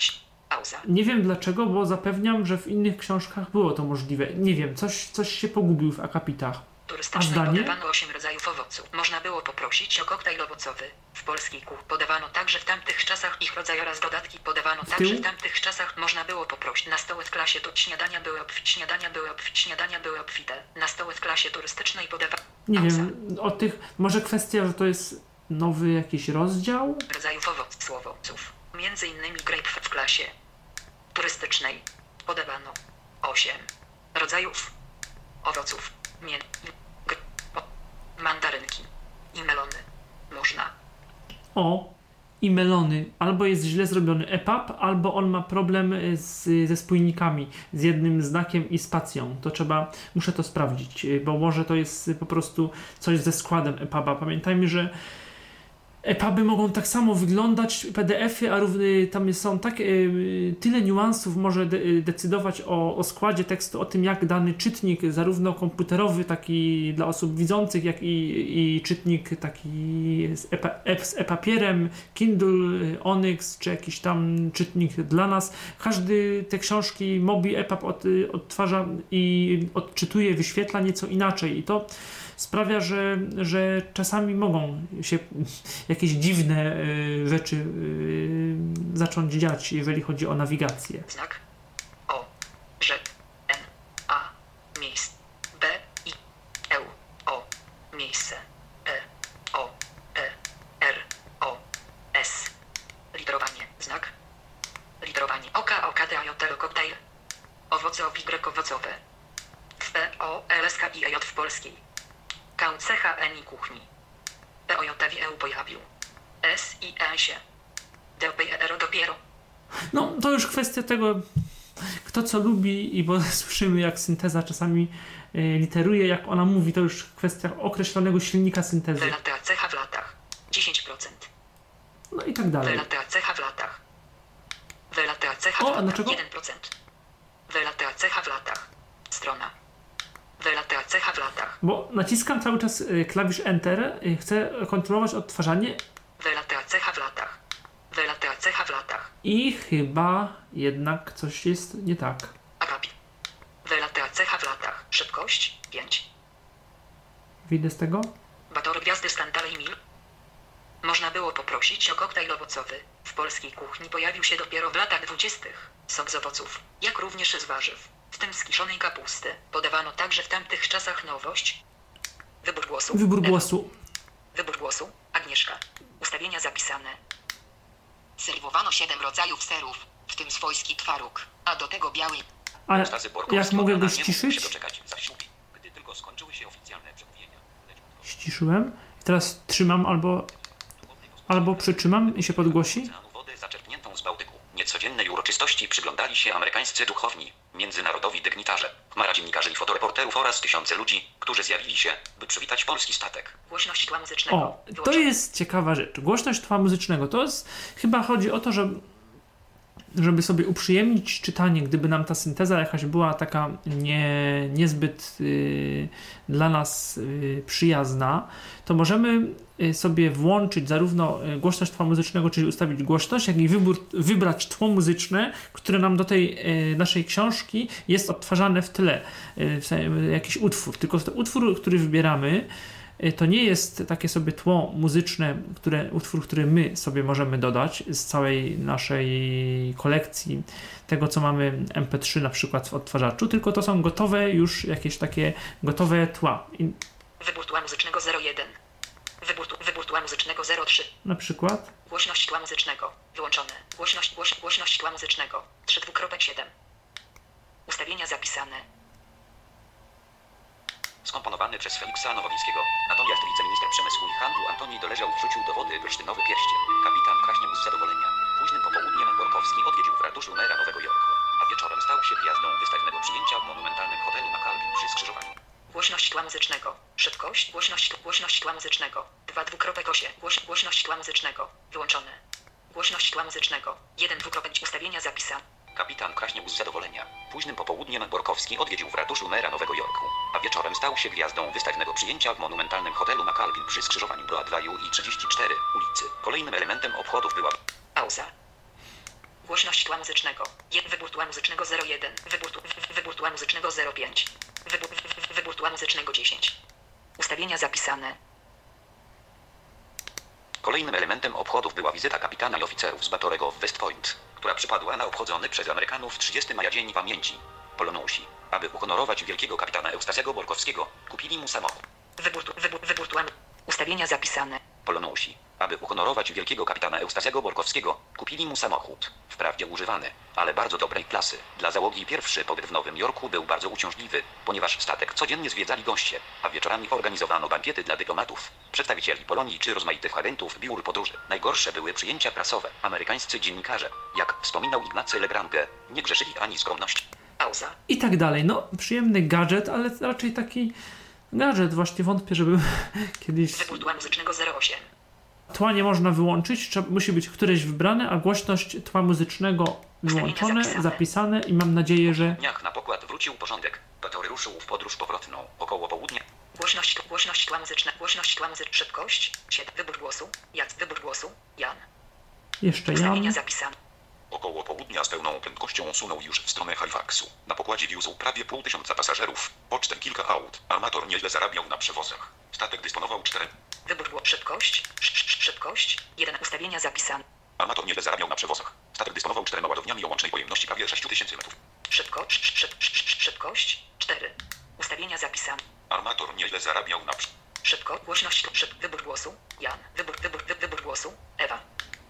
pauza. Nie wiem dlaczego, bo zapewniam, że w innych książkach było to możliwe. Nie wiem, coś, coś się pogubił w akapitach. A Turystycznej zdanie? podawano 8 rodzajów owoców. Można było poprosić o koktajl owocowy. W polskiej kuchni podawano także w tamtych czasach ich rodzaj oraz dodatki podawano także tył? w tamtych czasach można było poprosić. Na stoły w klasie to śniadania były obfite, śniadania były obfite, śniadania były obfite. Na stoły w klasie turystycznej podawano Nie wiem, o tych, może kwestia, że to jest nowy jakiś rozdział? rodzajów owoców, owoców. Między innymi grapefruit w klasie turystycznej podawano 8 rodzajów owoców. Mię, mandarynki i melony. Można. O, i melony. Albo jest źle zrobiony EPUB, albo on ma problem y, z, ze spójnikami, z jednym znakiem i spacją. To trzeba, muszę to sprawdzić, y, bo może to jest po prostu coś ze składem EPUBa. Pamiętajmy, że EPUBy mogą tak samo wyglądać, PDF-y, a równy, tam są tak, y, tyle niuansów może de, y, decydować o, o składzie tekstu, o tym jak dany czytnik, zarówno komputerowy, taki dla osób widzących, jak i, i czytnik taki z e-pa- e- e-papierem, Kindle, Onyx, czy jakiś tam czytnik dla nas. Każdy te książki Mobi EPUB od, odtwarza i odczytuje, wyświetla nieco inaczej i to sprawia, że, że czasami mogą się jakieś dziwne y, rzeczy y, zacząć dziać, jeżeli chodzi o nawigację. Znak O, Ż, N, A, miejsce, B, I, E, O, miejsce, E, O, E, R, O, S. Literowanie, znak. Literowanie oka, oka, D, A, J, L, koktajl. Owoce, Y, owocowe. W P, O, L, S, K, I, E, J w polskiej. K, C, H, N, I kuchni. P, O, J, W, E, U pojawił. S, I, E, się. D, P, E, R, dopiero. No, to już kwestia tego, kto co lubi, i bo słyszymy, jak synteza czasami y, literuje, jak ona mówi, to już kwestia określonego silnika syntezy. Wylata cecha w latach. 10%. No i tak dalej. Wylata cecha w latach. Wylata cecha O, w latach. dlaczego? 1%. Wylata cecha w latach. Strona. Wylata cecha w latach. Bo naciskam cały czas y, klawisz Enter, y, chcę kontynuować odtwarzanie Wylata cecha w latach. Wylata cecha w latach. i chyba jednak coś jest nie tak. Cecha w latach. Szybkość 5. Wyjdę z tego? Bator gwiazdy Stanley Mil. Można było poprosić o koktajl owocowy. W polskiej kuchni pojawił się dopiero w latach dwudziestych. Sok z owoców, jak również z warzyw, w tym z kiszonej kapusty. Podawano także w tamtych czasach nowość. Wybór głosu. Wybór Ewa. głosu. Wybór głosu. Agnieszka. Ustawienia zapisane. Serwowano 7 rodzajów serów, w tym swojski twaróg, a do tego biały. Ale jak mogę go ściszyć? Ściszyłem. Teraz trzymam albo, albo przytrzymam i się podgłosi. wodę zaczerpniętą z Bałtyku. Niecodziennej uroczystości przyglądali się amerykańscy duchowni, międzynarodowi dygnitarze, chmara dziennikarzy i fotoreporterów oraz tysiące ludzi, którzy zjawili się, by przywitać polski statek. Głośność tła muzycznego. O, to jest ciekawa rzecz. Głośność tła muzycznego. To jest, chyba chodzi o to, że żeby sobie uprzyjemnić czytanie, gdyby nam ta synteza jakaś była taka nie, niezbyt y, dla nas y, przyjazna, to możemy y, sobie włączyć zarówno y, głośność tła muzycznego, czyli ustawić głośność, jak i wybór, wybrać tło muzyczne, które nam do tej y, naszej książki jest odtwarzane w tle, y, w jakiś utwór. Tylko ten utwór, który wybieramy, to nie jest takie sobie tło muzyczne, które, utwór, który my sobie możemy dodać z całej naszej kolekcji tego, co mamy MP3 na przykład w odtwarzaczu, tylko to są gotowe już jakieś takie gotowe tła. I Wybór tła muzycznego 01. Wybór, wybór tła muzycznego 03. na przykład Głośność tła muzycznego. Wyłączone. Głośność, głoś, głośność tła muzycznego. 3.7. Ustawienia zapisane. Skomponowany przez Feliksa Nowowiejskiego. Natomiast wiceminister przemysłu i handlu Antoni Doleżał wrzucił do wody bursztynowy pierścień. Kapitan kraśnie z zadowolenia. Późnym popołudniem Borkowski odwiedził w ratuszu mera Nowego Jorku, a wieczorem stał się gwiazdą wystawionego przyjęcia w monumentalnym hotelu na Calvin przy skrzyżowaniu. Głośność tła muzycznego. Szybkość. Głośność, głośność tła muzycznego. 2.8. Głoś, głośność tła muzycznego. Wyłączone. Głośność tła muzycznego. 1.5 ustawienia zapisane. Kapitan kraśniał z zadowolenia. Późnym popołudniem Borkowski odwiedził w ratuszu mera Nowego Jorku, a wieczorem stał się gwiazdą wystawionego przyjęcia w monumentalnym hotelu na Calvin przy skrzyżowaniu Broadwayu i 34 ulicy. Kolejnym elementem obchodów była Pauza. Głośność tła muzycznego. Je, wybór tła muzycznego 01. Wybór, wybór tła muzycznego 05. Wybór, wy- wy- wybór tła muzycznego 10. Ustawienia zapisane. Kolejnym elementem obchodów była wizyta kapitana i oficerów z Batorego w West Point, która przypadła na obchodzony przez Amerykanów 30 maja Dzień Pamięci. Polonusi, aby uhonorować wielkiego kapitana Eustazego Borkowskiego, kupili mu samochód. Wybór, wybór, wybór. Ustawienia zapisane. Polonusi, aby uhonorować wielkiego kapitana Eustazego Borkowskiego, kupili mu samochód, wprawdzie używany, ale bardzo dobrej klasy. Dla załogi pierwszy pobyt w Nowym Jorku był bardzo uciążliwy, ponieważ statek codziennie zwiedzali goście, a wieczorami organizowano bankiety dla dyplomatów, przedstawicieli Polonii czy rozmaitych agentów biur podróży. Najgorsze były przyjęcia prasowe. Amerykańscy dziennikarze, jak wspominał Ignacy Legrange, nie grzeszyli ani skromności. Pauza. i tak dalej. No, przyjemny gadżet, ale raczej taki gadżet. Właśnie wątpię, żeby kiedyś Wybór tła muzycznego 08. tła nie można wyłączyć, trzeba, musi być któreś wybrane, a głośność tła muzycznego wyłączone, zapisane. zapisane i mam nadzieję, że dniach na pokład wrócił porządek. Batory ruszył w podróż powrotną. Około południa Głośność, głośność tła muzyczna. Głośność tła muzyczna. Szybkość. 7. Wybór głosu. Jac. Wybór głosu. Jan. jeszcze Jan. zapisane. Około południa z pełną prędkością sunął już w stronę Halifaxu. Na pokładzie wiózł prawie pół tysiąca pasażerów, pocztem kilka aut. Armator nieźle zarabiał na przewozach. Statek dysponował czterem. Wybór głosu. Szybkość. Sz, sz, szybkość. 1. Ustawienia zapisane. Armator nieźle zarabiał na przewozach. Statek dysponował czterema ładowniami o łącznej pojemności prawie 6000 metrów. Szybko, sz, sz, sz, sz, szybkość 4. Ustawienia zapisane. Armator nieźle zarabiał na... prze- Szybko, głośność, szyb, wybór głosu. Jan, wybór, wybór, wy, wybór głosu. Ewa.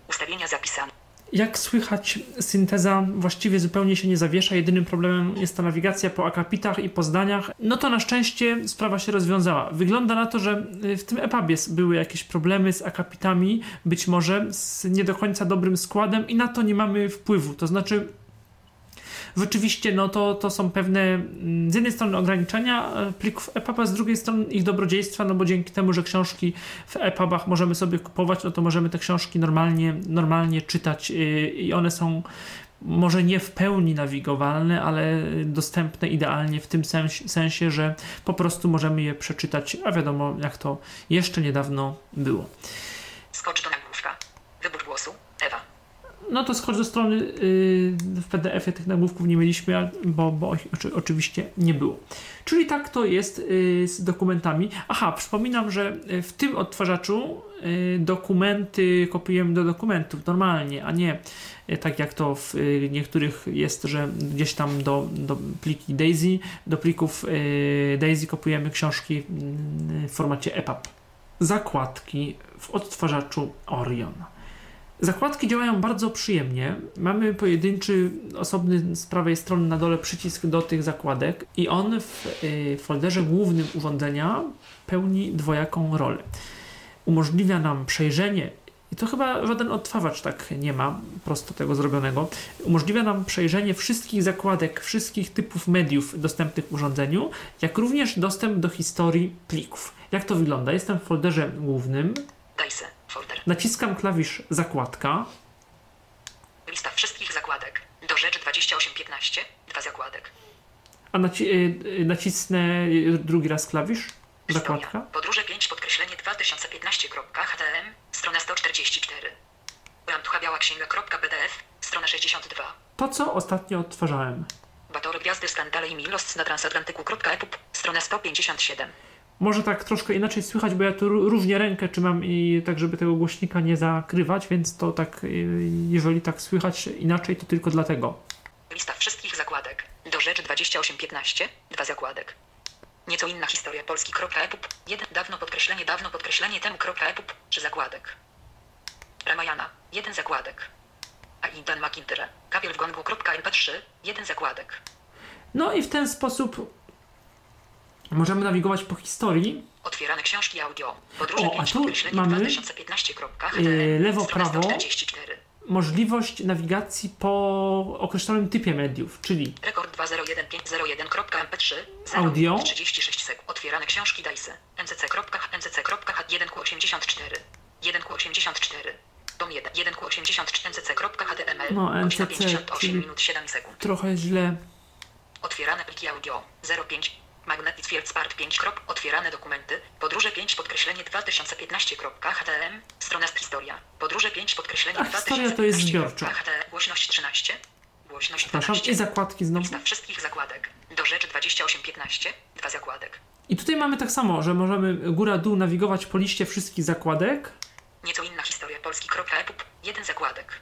Ustawienia zapisane. Jak słychać, synteza właściwie zupełnie się nie zawiesza. Jedynym problemem jest ta nawigacja po akapitach i po zdaniach. No to na szczęście sprawa się rozwiązała. Wygląda na to, że y, w tym EPUBie były jakieś problemy z akapitami, być może z nie do końca dobrym składem i na to nie mamy wpływu. To znaczy, Rzeczywiście, no to, to są pewne mm, z jednej strony ograniczenia e, plików EPUB, a z drugiej strony ich dobrodziejstwa, no bo dzięki temu, że książki w EPUBach możemy sobie kupować, no to możemy te książki normalnie, normalnie czytać yy, i one są może nie w pełni nawigowalne, ale dostępne idealnie w tym sens- sensie, że po prostu możemy je przeczytać, a wiadomo jak to jeszcze niedawno było. Skocz nagłówka. Wybór głosu. Ewa. No to skocz do strony yy, w PDF-ie tych nagłówków nie mieliśmy, bo, bo oczy, oczywiście nie było. Czyli tak to jest yy, z dokumentami. Aha, przypominam, że yy, w tym odtwarzaczu yy, dokumenty kopiujemy do dokumentów normalnie, a nie yy, tak jak to w yy, niektórych jest, że gdzieś tam do, do pliki DAISY, do plików DAISY kopiujemy książki w formacie EPUB. Zakładki w odtwarzaczu Orion. Zakładki działają bardzo przyjemnie. Mamy pojedynczy, osobny z prawej strony na dole przycisk do tych zakładek i on w y, folderze głównym urządzenia pełni dwojaką rolę. Umożliwia nam przejrzenie, i to chyba żaden odtwarzacz tak nie ma prosto tego zrobionego, umożliwia nam przejrzenie wszystkich zakładek, wszystkich typów mediów dostępnych w urządzeniu, jak również dostęp do historii plików. Jak to wygląda? Jestem w folderze głównym, Dajse. Folder. naciskam klawisz zakładka, Lista wszystkich zakładek. 2015. Dwa zakładek. A naci y, y, nacisnę y, drugi raz klawisz? Zakładka. Podróże 5 podkreślenie 2015.htm. Strona 144. Ramtucha biała księga.pdf. Strona 62. To, co ostatnio odtwarzałem. Batory gwiazdy skandale i milost na transatlantyku.epup. Strona 157. Może tak troszkę inaczej słychać, bo ja tu ró- różnie rękę trzymam i tak, żeby tego głośnika nie zakrywać, więc to tak, y, jeżeli tak słychać inaczej, to tylko dlatego. Lista wszystkich zakładek. Do rzeczy 2815. Dwa zakładek. Nieco inna historia Polski.epup. Jeden dawno podkreślenie dawno podkreślenie temu.epup. Trzy zakładek. Ramayana. Jeden zakładek. A Dan McIntyre. Kapiel w gongu.mp3. Jeden zakładek. No i w ten sposób możemy nawigować po historii. Otwierane książki audio. Podróże O, a 5 tu mamy, 2015.htm. yy, lewo, prawo. 144. Możliwość nawigacji po określonym typie mediów, czyli Rekord 201.501.mp3 Audio. 36 sekund. Otwierane książki DICE. ncc.ncc.1q84 1q84 Tom 1 1q84 ncc.html No, Godzina NCC, 58 czyli- minut 7 sekund. trochę źle. Otwierane pliki audio 05 Magnetic Field Spark 5. krop, Otwierane dokumenty. Podróże 5 podkreślenie 2015.htm. Strona z historia. Podróże 5 podkreślenie A historia to jest 2015. zbiorcza. HT, Głośność 13. Głośność Przepraszam, 12. i zakładki znowu. Lista wszystkich zakładek. Do rzeczy 2815. Dwa zakładek. I tutaj mamy tak samo, że możemy góra-dół nawigować po liście wszystkich zakładek. Nieco inna historia Polski.epup. Jeden zakładek.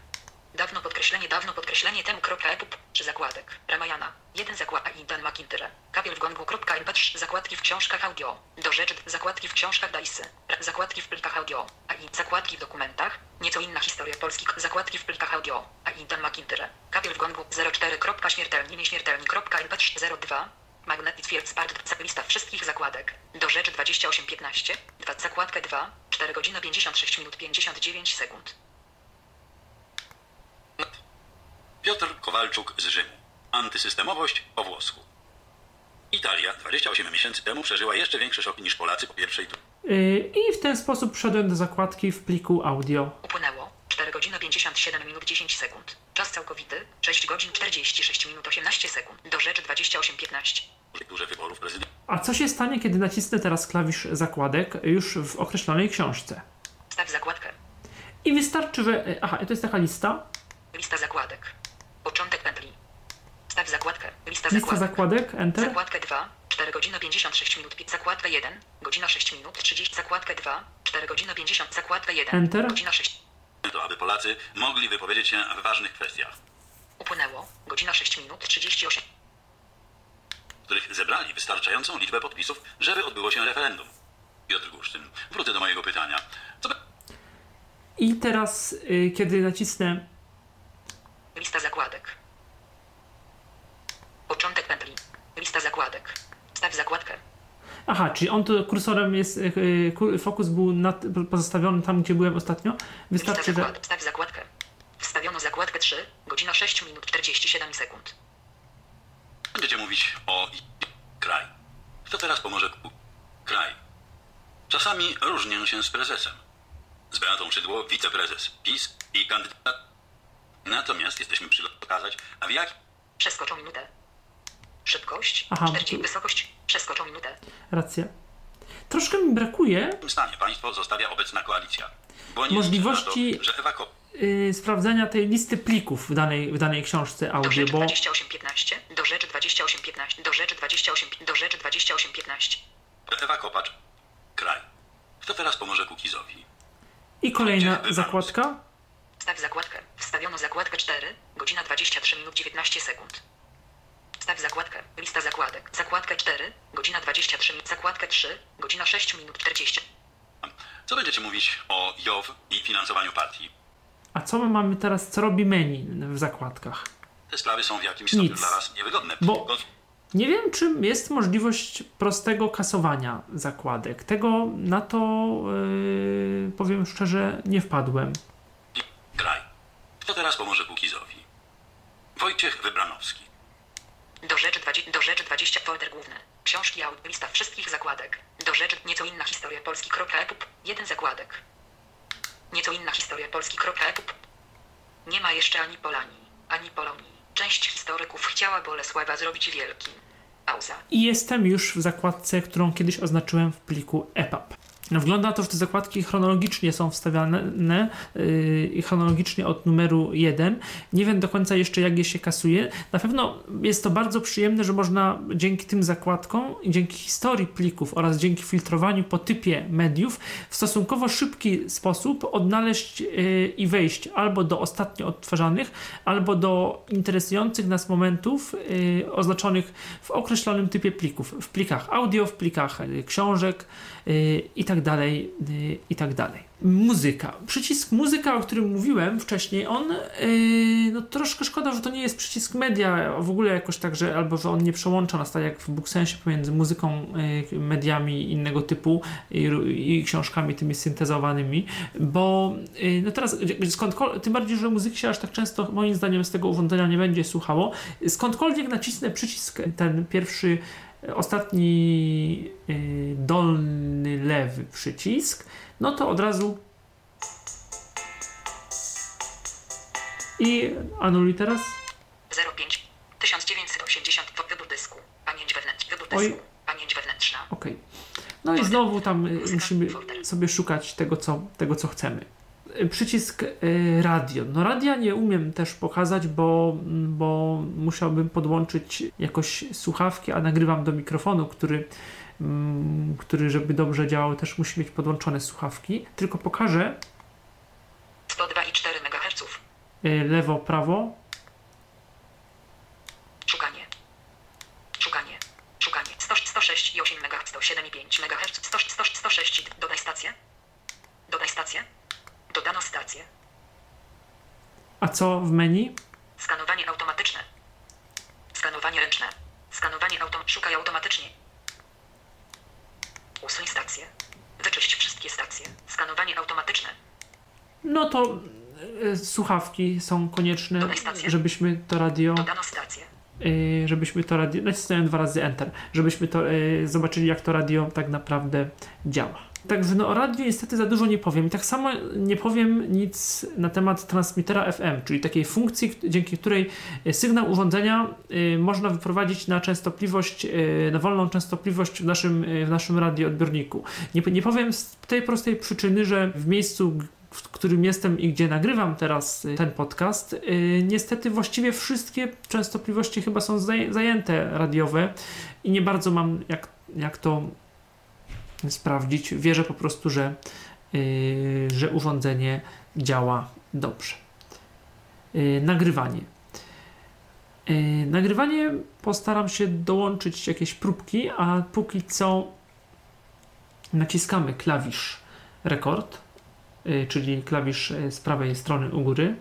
Dawno podkreślenie, dawno podkreślenie temu.epup. Trzy zakładek. Ramayana. Jeden zakładek. I Dan McIntyre. Kapiel w gongu.mp3. Zakładki w książkach audio. Do rzeczy. Zakładki w książkach DICE. Zakładki w plikach audio. A i zakładki w dokumentach. Nieco inna historia Polski. Zakładki w plikach audio. A i Dan McIntyre. Kapiel w gongu 04. Śmiertelni nieśmiertelni.mp3 02. Magnetic Field Spark. Lista wszystkich zakładek. Do rzeczy 2815. 2. Zakładkę 2. 4 godziny 56 minut 59 sekund. Piotr Kowalczuk z Rzymu. Antysystemowość po włosku. Italia 28 miesięcy temu przeżyła jeszcze większy szok niż Polacy po pierwszej tu. Yy, I w ten sposób wszedłem do zakładki w pliku audio. Upłynęło 4 godziny 57 minut 10 sekund. Czas całkowity 6 godzin 46 minut 18 sekund. Do rzeczy 2815. turze wyborów prezydenta. A co się stanie, kiedy nacisnę teraz klawisz zakładek już w określonej książce? Staw zakładkę. I wystarczy, że. Aha, to jest taka lista. Lista zakładek. Początek pętli. Staw zakładkę. Lista Lista zakładek. zakładek, enter. Zakładkę 2, 4 godziny 56 minut, zakładkę 1, godzina 6 minut 30, zakładkę 2, 4 godziny 50, zakładkę 1, Enter. godzina 6. To aby Polacy mogli wypowiedzieć się w ważnych kwestiach, Upłynęło, godzina 6 minut 38. w których zebrali wystarczającą liczbę podpisów, żeby odbyło się referendum. Piotr Gusztyn, wrócę do mojego pytania. Co I teraz, yy, kiedy nacisnę. Lista zakładek. Początek pętli. Lista zakładek. Staw zakładkę. Aha, czyli on tu kursorem jest. Yy, fokus był nad, pozostawiony tam, gdzie byłem ostatnio. Lista Wystarczy, że. zakładek. Staw zakładkę. Wstawiono zakładkę 3, godzina 6 minut 47 sekund. Będziecie mówić o kraj. Kto teraz pomoże ku- kraj? Czasami różnię się z prezesem. Z Beatą Szydło, wiceprezes PiS i kandydat. Natomiast jesteśmy przy pokazać, a w jakim Przeskoczą minutę. Szybkość. Aha, 40, tu- wysokość. Przeskoczą minutę. Racja. Troszkę mi brakuje stanie państwo zostawia obecna koalicja. Bo nie Możliwości- to, że Ewa Ko- yy, sprawdzania tej listy plików w danej, w danej książce Do audio, rzeczy bo 2815, do rzeczy 2815, do rzeczy 28, do rzeczy 2815. Ewa Kopacz. Kraj. Kto teraz pomoże Kukizowi? i kolejna zakładka. Staw zakładkę. Wstawiono zakładkę 4, godzina 23 minut 19 sekund. Staw zakładkę. Lista zakładek. Zakładkę 4, godzina 23 minut. Zakładkę 3, godzina 6 minut 40. Co będziecie mówić o JOW i finansowaniu partii? A co my mamy teraz, co robi menu w zakładkach? Te sprawy są w jakimś stopniu Nic. dla Was niewygodne. Bo- Nie wiem, czy jest możliwość prostego kasowania zakładek. Tego na to, yy, powiem szczerze, nie wpadłem. Kto teraz pomoże Kukizowi? Wojciech Wybranowski. Do rzeczy 20, do rzeczy 20 folder główny. Książki audio. Lista wszystkich zakładek. Do rzeczy nieco inna historia Polski.epup. Jeden zakładek. Nieco inna historia Polski.epup. Nie ma jeszcze ani Polanii, ani Polonii. Część historyków chciała Bolesława zrobić wielkim. Pauza. I jestem już w zakładce, którą kiedyś oznaczyłem w pliku EPUB. No, wygląda to, że te zakładki chronologicznie są wstawiane yy, chronologicznie od numeru 1. Nie wiem do końca jeszcze, jak je się kasuje. Na pewno jest to bardzo przyjemne, że można dzięki tym zakładkom dzięki historii plików oraz dzięki filtrowaniu po typie mediów w stosunkowo szybki sposób odnaleźć yy, i wejść albo do ostatnio odtwarzanych, albo do interesujących nas momentów yy, oznaczonych w określonym typie plików. W plikach audio, w plikach yy, książek yy, i tak dalej, yy, i tak dalej. Muzyka. Przycisk muzyka, o którym mówiłem wcześniej, on yy, no troszkę szkoda, że to nie jest przycisk media w ogóle jakoś tak, że albo że on nie przełącza nas tak jak w Booksensie pomiędzy muzyką, yy, mediami innego typu i, i książkami tymi syntezowanymi, bo yy, no teraz skądkolwiek, tym bardziej, że muzyki się aż tak często moim zdaniem z tego urządzenia nie będzie słuchało, skądkolwiek nacisnę przycisk ten pierwszy ostatni yy, dolny lewy przycisk, no to od razu i anuluj teraz. 05 1980 wybór dysku. Pamięć wewnętrzna. Wybór Oj. dysku. Pamięć wewnętrzna. Ok. No i znowu tam y, musimy sobie szukać tego, co, tego, co chcemy. Przycisk y, radio. No radia nie umiem też pokazać, bo, bo musiałbym podłączyć jakoś słuchawki, a nagrywam do mikrofonu, który, mm, który żeby dobrze działał, też musi mieć podłączone słuchawki. Tylko pokażę 102,4 MHz. y, lewo, prawo. Szukanie. Szukanie. Szukanie. 100, 106,8 MHz. 107,5 MHz. 100, 100, 106. Dodaj stację. Dodaj stację. Dodano stację. A co w menu? Skanowanie automatyczne. Skanowanie ręczne. Skanowanie autom... Szukaj automatycznie. Usuń stację. Wyczyść wszystkie stacje. Skanowanie automatyczne. No to y, słuchawki są konieczne, żebyśmy to radio, Dodano stację. y, żebyśmy to radio, nacisnąłem dwa razy Enter, żebyśmy to y, zobaczyli jak to radio tak naprawdę działa. Także no o radiu niestety za dużo nie powiem. I tak samo nie powiem nic na temat transmitera FM, czyli takiej funkcji, dzięki której y, sygnał urządzenia y, można wyprowadzić na częstotliwość, y, na wolną częstotliwość w naszym, w naszym radioodbiorniku. Nie, nie powiem z tej prostej przyczyny, że w miejscu, w którym jestem i gdzie nagrywam teraz ten podcast, niestety właściwie wszystkie częstotliwości chyba są zaj- zajęte radiowe i nie bardzo mam jak, jak to sprawdzić. Wierzę po prostu, że, yy, że urządzenie działa dobrze. Yy, nagrywanie. Yy, nagrywanie postaram się dołączyć jakieś próbki, a póki co naciskamy klawisz rekord, yy, czyli klawisz yy, z prawej strony u góry.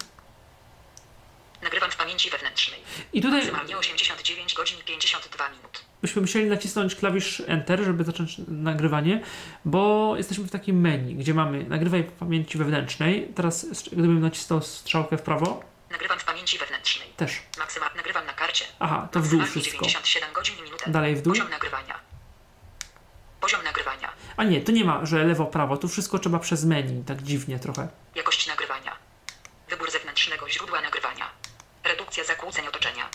Nagrywam w pamięci wewnętrznej. I tutaj Maksymalnie 89 godzin i 52 minut. Byśmy musieli nacisnąć klawisz Enter, żeby zacząć nagrywanie, bo jesteśmy w takim menu, gdzie mamy nagrywaj w pamięci wewnętrznej. Teraz, gdybym nacisnął strzałkę w prawo, Nagrywam w pamięci wewnętrznej. też. Maksymalnie nagrywam na karcie. Aha, to w dół wszystko. 97 godzin i minutę. Dalej w dół. Poziom nagrywania. Poziom nagrywania. A nie, to nie ma, że lewo, prawo. Tu wszystko trzeba przez menu, tak dziwnie trochę. Jakość nagrywania. Wybór zewnętrznego źródła nagrywania. Redukcja zakłóceń otoczenia.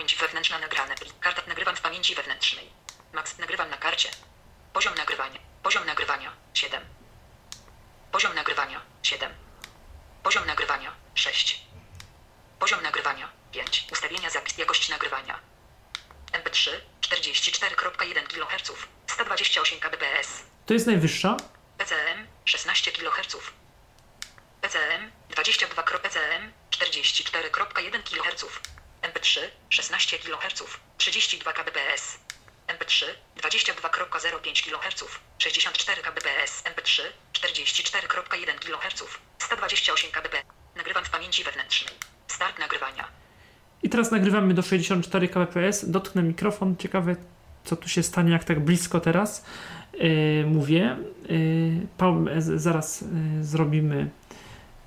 Pamięć wewnętrzna nagrane. Karta nagrywam w pamięci wewnętrznej. Max nagrywam na karcie. Poziom nagrywania. Poziom nagrywania 7. Poziom nagrywania 7. Poziom nagrywania 6. Poziom nagrywania 5. Ustawienia zapis jakość nagrywania. MP3 44.1 kHz 128 kbps. To jest najwyższa. PCM 16 kHz. PCM 22 PCM 44.1 kHz. MP3 16 kHz 32 kbps. MP3 22.05 kHz 64 kbps. MP3 44.1 kHz 128 kbps. Nagrywam w pamięci wewnętrznej. Start nagrywania. I teraz nagrywamy do 64 kbps. Dotknę mikrofon. Ciekawe, co tu się stanie, jak tak blisko teraz yy, mówię. Yy, Paul, z- zaraz yy, zrobimy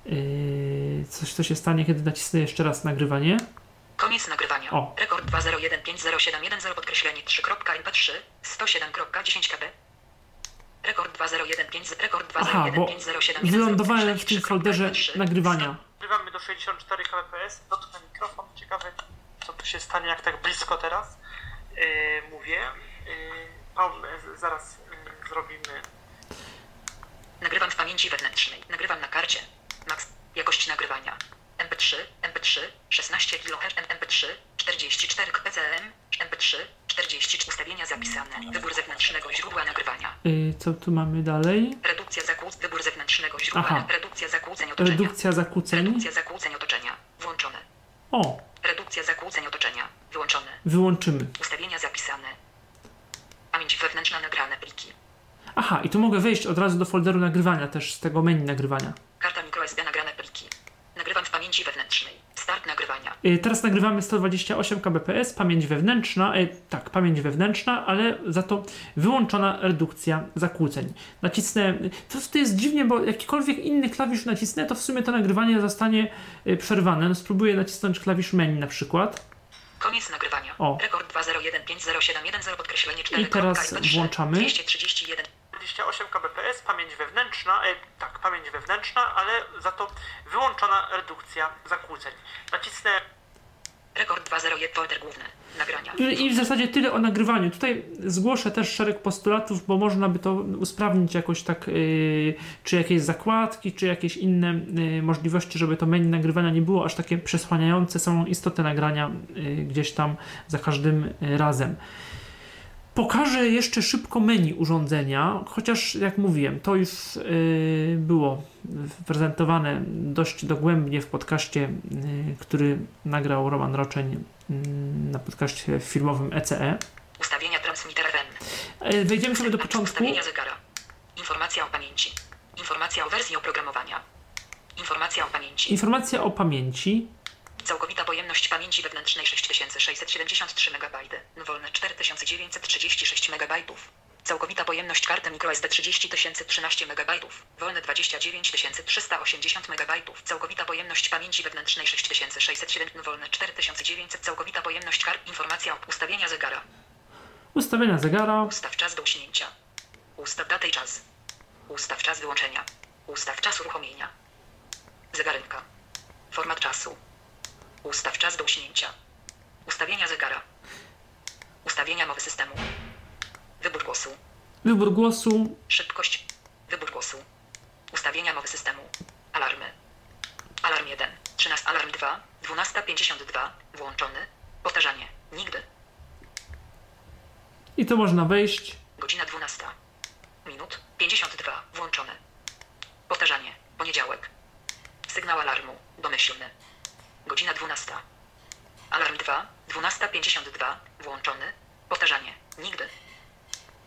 yy, coś, co się stanie, kiedy nacisnę jeszcze raz nagrywanie. Koniec nagrywania. O. Rekord 2015071 podkreślenie 3.mp3 107.10 kb. Rekord 2015 rekord Aha, bo 2015071 wylądowałem w tym folderze 3.mp3 nagrywania. Nagrywamy do 64 kbps, dotknę mikrofon, ciekawe co tu się stanie, jak tak blisko teraz yy, mówię. Yy, zaraz yy, zrobimy. Nagrywam w pamięci wewnętrznej. Nagrywam na karcie. Max. Jakość nagrywania. MP3, MP3, 16 kHz, MP3, 44 PCM, MP3, 40 ustawienia zapisane. Wybór zewnętrznego źródła nagrywania. Yy, co tu mamy dalej? Redukcja zakłóceń. Wybór zewnętrznego źródła. Aha. Redukcja zakłóceń otoczenia. Redukcja zakłóceń. Redukcja zakłóceń otoczenia. Włączone. O, Redukcja zakłóceń otoczenia. Wyłączone. wyłączymy. Ustawienia zapisane. Pamięć wewnętrzna nagrane pliki. Aha, i tu mogę wejść od razu do folderu nagrywania, też z tego menu nagrywania. Karta microSD nagrane pliki. Nagrywam w pamięci wewnętrznej. Start nagrywania. Yy, teraz nagrywamy 128 kbps, pamięć wewnętrzna, yy, tak, pamięć wewnętrzna, ale za to wyłączona redukcja zakłóceń. Nacisnę, to, to jest dziwnie, bo jakikolwiek inny klawisz nacisnę, to w sumie to nagrywanie zostanie yy, przerwane. No, spróbuję nacisnąć klawisz menu na przykład. Koniec nagrywania. O. Rekord 2015071 podkreślenie 4. I teraz włączamy. 231. 28 kbps, pamięć wewnętrzna, e, tak, pamięć wewnętrzna, ale za to wyłączona redukcja zakłóceń. Nacisnę Rekord 201 folder główny. Nagrania. I, I w zasadzie tyle o nagrywaniu. Tutaj zgłoszę też szereg postulatów, bo można by to usprawnić jakoś tak, yy, czy jakieś zakładki, czy jakieś inne yy, możliwości, żeby to menu nagrywania nie było aż takie przesłaniające samą istotę nagrania yy, gdzieś tam za każdym razem. Pokażę jeszcze szybko menu urządzenia, chociaż jak mówiłem, to już yy, było prezentowane dość dogłębnie w podcaście, yy, który nagrał Roman Roczeń yy, na podcaście firmowym E ECE. Ustawienia transmitter FM. Yy, Wejdziemy sobie do początku. Ustawienia zegara. Informacja o pamięci. Informacja o wersji oprogramowania. Informacja o pamięci. Informacja o pamięci. Całkowita pojemność pamięci wewnętrznej 6673 MB. Wolne 4936 MB. Całkowita pojemność karty microSD 30013 MB. Wolne 29380 MB. Całkowita pojemność pamięci wewnętrznej 6607. Wolne 4900. Całkowita pojemność kart. Informacja o ustawienia zegara. Ustawienia zegara. Ustaw czas do uśnięcia. Ustaw datę i czas. Ustaw czas wyłączenia. Ustaw czas uruchomienia. Zegarynka. Format czasu. Ustaw czas do uśnięcia. Ustawienia zegara. Ustawienia mowy systemu. Wybór głosu. Wybór głosu. Szybkość. Wybór głosu. Ustawienia mowy systemu. Alarmy. Alarm 1. 13. Alarm 2. 12.52. Włączony. Powtarzanie. Nigdy. I to można wejść. Godzina 12. Minut 52. Włączone. Powtarzanie. Poniedziałek. Sygnał alarmu. Domyślny. Godzina 12. Alarm 2. 12.52. Włączony. Powtarzanie. Nigdy.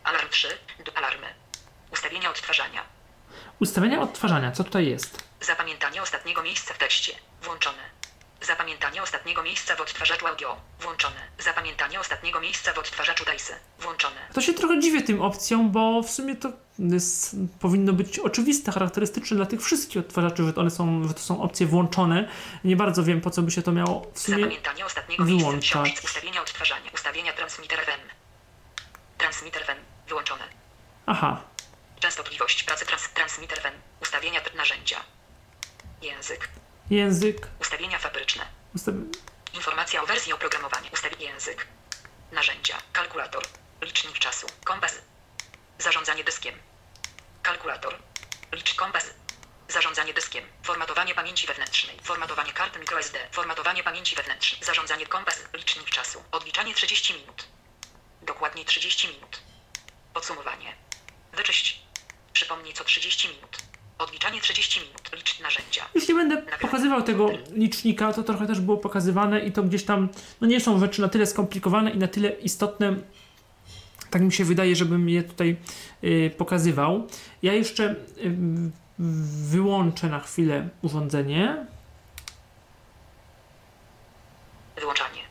Alarm 3. D- alarmy. Ustawienia odtwarzania. Ustawienia odtwarzania. Co tutaj jest? Zapamiętanie ostatniego miejsca w tekście. Włączone. Zapamiętanie ostatniego miejsca w odtwarzaczu audio. Włączone. Zapamiętanie ostatniego miejsca w odtwarzaczu DICE. Włączone. To się trochę dziwię tym opcjom, bo w sumie to jest, powinno być oczywiste, charakterystyczne dla tych wszystkich odtwarzaczy, że one są, że to są opcje włączone. Nie bardzo wiem, po co by się to miało w sumie Zapamiętanie ostatniego miejsca wyłączać. książce. Ustawienia odtwarzania. Ustawienia transmitter FM. Transmitter FM. Wyłączone. Aha, Częstotliwość pracy trans transmitter FM. Ustawienia narzędzia. Język. Język, Ustawienia fabryczne. ustaw... Informacja o wersji oprogramowania. Ustawienia język. Narzędzia. Kalkulator. Licznik czasu. Kompas. Zarządzanie dyskiem. Kalkulator. Licz kompas. Zarządzanie dyskiem. Formatowanie pamięci wewnętrznej. Formatowanie karty microSD. Formatowanie pamięci wewnętrznej. Zarządzanie kompas. Licznik czasu. Odliczanie 30 minut. Dokładniej 30 minut. Podsumowanie. Wyczyść. Przypomnij co 30 minut. Odliczanie 30 minut. Licz narzędzia. Nie będę pokazywał tego licznika, to trochę też było pokazywane i to gdzieś tam, no nie są rzeczy na tyle skomplikowane i na tyle istotne, tak mi się wydaje, żebym je tutaj y, pokazywał. Ja jeszcze y, wyłączę na chwilę urządzenie. Wyłączanie.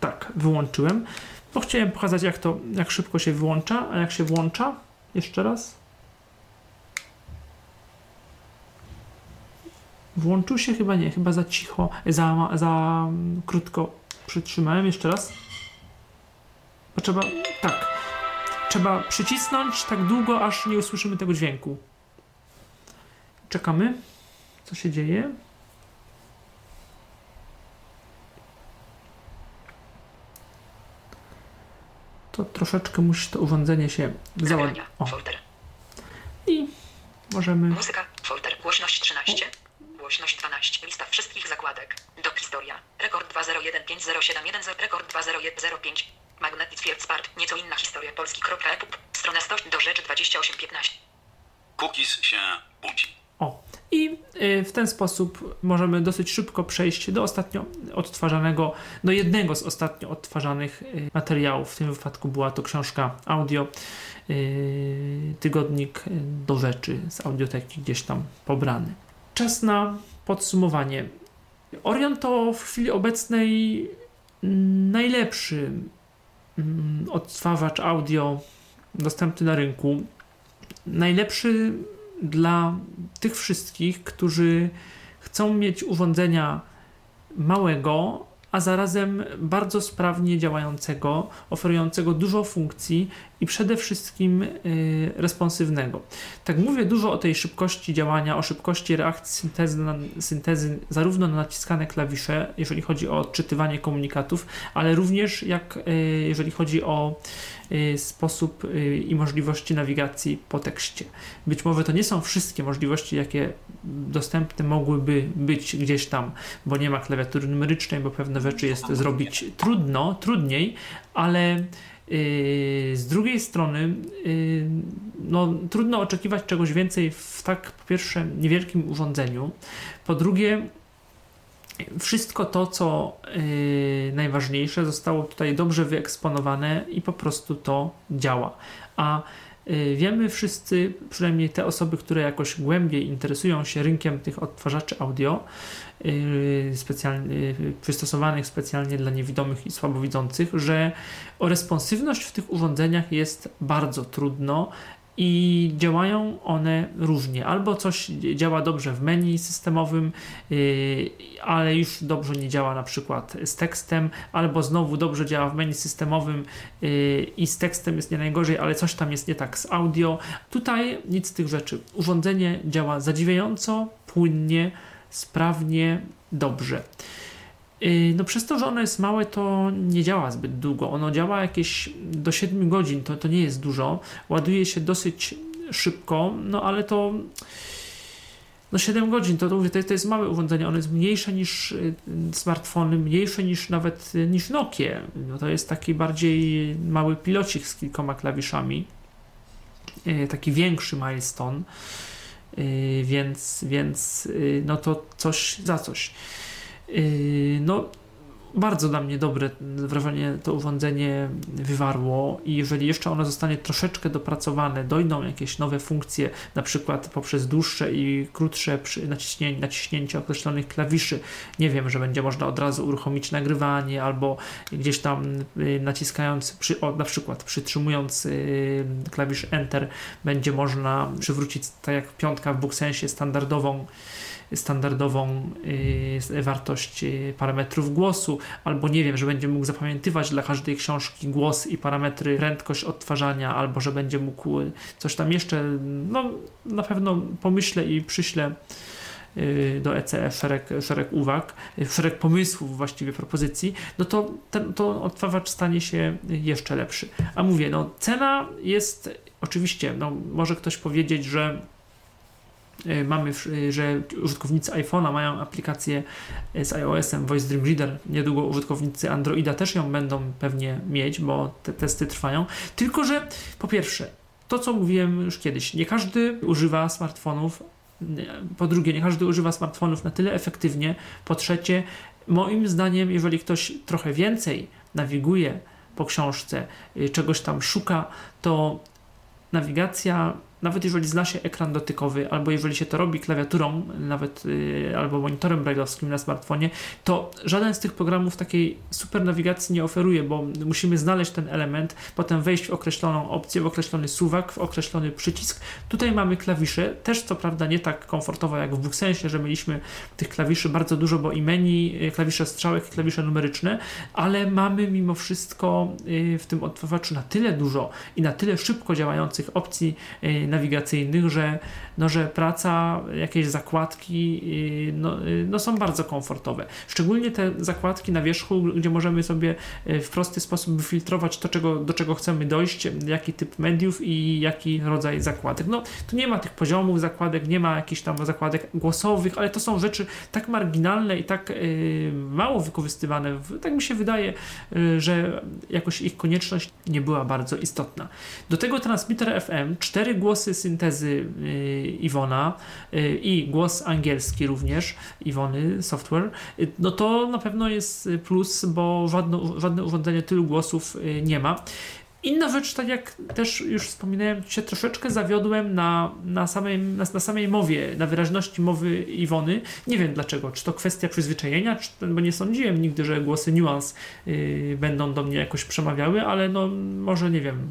Tak, wyłączyłem, bo chciałem pokazać jak to, jak szybko się wyłącza, a jak się włącza. Jeszcze raz. Włączył się chyba nie, chyba za cicho, za, za mm, krótko. Przytrzymałem jeszcze raz. Trzeba. Tak. Trzeba przycisnąć tak długo, aż nie usłyszymy tego dźwięku. Czekamy. Co się dzieje? To troszeczkę musi to urządzenie się załadować. I możemy. Muzyka, folder, głośność 13. Głośność 12. Lista wszystkich zakładek. Do historia. Rekord 2015071. Rekord 20105. Magnetic Field Spart. Nieco inna historia polski.epup. Strona 100 do rzeczy 2815. Cookies się budzi. O, i y, w ten sposób możemy dosyć szybko przejść do ostatnio odtwarzanego, do jednego z ostatnio odtwarzanych y, materiałów. W tym wypadku była to książka audio, y, tygodnik do rzeczy z audioteki gdzieś tam pobrany. Czas na podsumowanie. Orion to w chwili obecnej najlepszy mm, odtwarzacz audio dostępny na rynku. Najlepszy dla tych wszystkich, którzy chcą mieć urządzenia małego, a zarazem bardzo sprawnie działającego, oferującego dużo funkcji i przede wszystkim y, responsywnego. Tak mówię dużo o tej szybkości działania, o szybkości reakcji syntezy, na, syntezy zarówno na naciskane klawisze, jeżeli chodzi o odczytywanie komunikatów, ale również jak y, jeżeli chodzi o y, sposób i możliwości nawigacji po tekście. Być może to nie są wszystkie możliwości, jakie dostępne mogłyby być gdzieś tam, bo nie ma klawiatury numerycznej, bo pewne rzeczy jest zrobić trudno, trudniej, ale z drugiej strony, yy, no, trudno oczekiwać czegoś więcej w tak, po pierwsze, niewielkim urządzeniu. Po drugie, wszystko to, co yy, najważniejsze, zostało tutaj dobrze wyeksponowane i po prostu to działa. A yy, wiemy wszyscy, przynajmniej te osoby, które jakoś głębiej interesują się rynkiem tych odtwarzaczy audio, yy, specjalnie, yy, przystosowanych specjalnie dla niewidomych i słabowidzących, że o responsywność w tych urządzeniach jest bardzo trudno i działają one różnie. Albo coś działa dobrze w menu systemowym, yy, ale już dobrze nie działa na przykład z tekstem, albo znowu dobrze działa w menu systemowym i z tekstem jest nie najgorzej, ale coś tam jest nie tak z audio. Tutaj nic z tych rzeczy. Urządzenie działa zadziwiająco, płynnie, sprawnie, dobrze. Yy, No przez to, że ono jest małe, to nie działa zbyt długo. Ono działa jakieś do 7 godzin, to, to nie jest dużo. Ładuje się dosyć szybko, no ale to no 7 godzin to, to, to, jest, małe urządzenie, ono jest mniejsze niż y, smartfony, mniejsze niż nawet y, niż Nokia. No to jest taki bardziej mały pilocik z kilkoma klawiszami. Taki większy milestone. Yy, więc, więc yy, no to coś za coś. Yy, no, bardzo na mnie dobre wrażenie to urządzenie wywarło i jeżeli jeszcze ono zostanie troszeczkę dopracowane, dojdą jakieś nowe funkcje, na przykład poprzez dłuższe i krótsze naciśnięcie, naciśnięcie określonych klawiszy, nie wiem, że będzie można od razu uruchomić nagrywanie albo gdzieś tam y, naciskając, przy, o, na przykład przytrzymując y, klawisz Enter, będzie można przywrócić, tak jak piątka w BookSensie, standardową standardową y, wartość y, parametrów głosu, albo nie wiem, że będzie mógł zapamiętywać dla każdej książki głos i parametry, prędkość odtwarzania, albo że będzie mógł y, coś tam jeszcze, no na pewno pomyślę i przyślę do ECE szereg, szereg uwag, szereg pomysłów właściwie propozycji, no to ten to odtwarzacz stanie się jeszcze lepszy. A mówię, no cena jest oczywiście, no może ktoś powiedzieć, że mamy, w- y, że użytkownicy iPhone'a mają aplikację y, z iOS-em Voice Dream Reader, niedługo użytkownicy Androida też ją będą pewnie mieć, bo te testy trwają, tylko że po pierwsze, to co mówiłem już kiedyś, nie każdy używa smartfonów po drugie, nie każdy używa smartfonów na tyle efektywnie. Po trzecie, moim zdaniem, jeżeli ktoś trochę więcej nawiguje po książce, czegoś tam szuka, to nawigacja, nawet jeżeli zna się ekran dotykowy, albo jeżeli się to robi klawiaturą, nawet y, albo monitorem brailleowskim na smartfonie, to żaden z tych programów takiej super nawigacji nie oferuje, bo musimy znaleźć ten element, potem wejść w określoną opcję, w określony suwak, w określony przycisk. Tutaj mamy klawisze, też co prawda nie tak komfortowo jak w BookSensie, że mieliśmy tych klawiszy bardzo dużo, bo i menu, y, klawisze strzałek, klawisze numeryczne, ale mamy mimo wszystko y, w tym odtwarzaczu na tyle dużo i na tyle szybko działających opcji nawigacyjnych, że, no, że praca, jakieś zakładki no, no są bardzo komfortowe. Szczególnie te zakładki na wierzchu, gdzie możemy sobie w prosty sposób wyfiltrować to, czego, do czego chcemy dojść, jaki typ mediów i jaki rodzaj zakładek. No, tu nie ma tych poziomów zakładek, nie ma jakichś tam zakładek głosowych, ale to są rzeczy tak marginalne i tak yy, mało wykorzystywane. Tak mi się wydaje, yy, że jakoś ich konieczność nie była bardzo istotna. Do tego transmitter FM, cztery głosy syntezy yy, Iwona yy, i głos angielski również Iwony Software, yy, no to na pewno jest plus, bo żadne, żadne urządzenie tylu głosów nie ma. Inna rzecz, tak jak też już wspominałem, się troszeczkę zawiodłem na, na, samej, na, na, samej mowie, na wyraźności mowy Iwony. Nie wiem dlaczego. Czy to kwestia przyzwyczajenia, czy, bo nie sądziłem nigdy, że głosy nuance yy, będą do mnie jakoś przemawiały, ale no może nie wiem,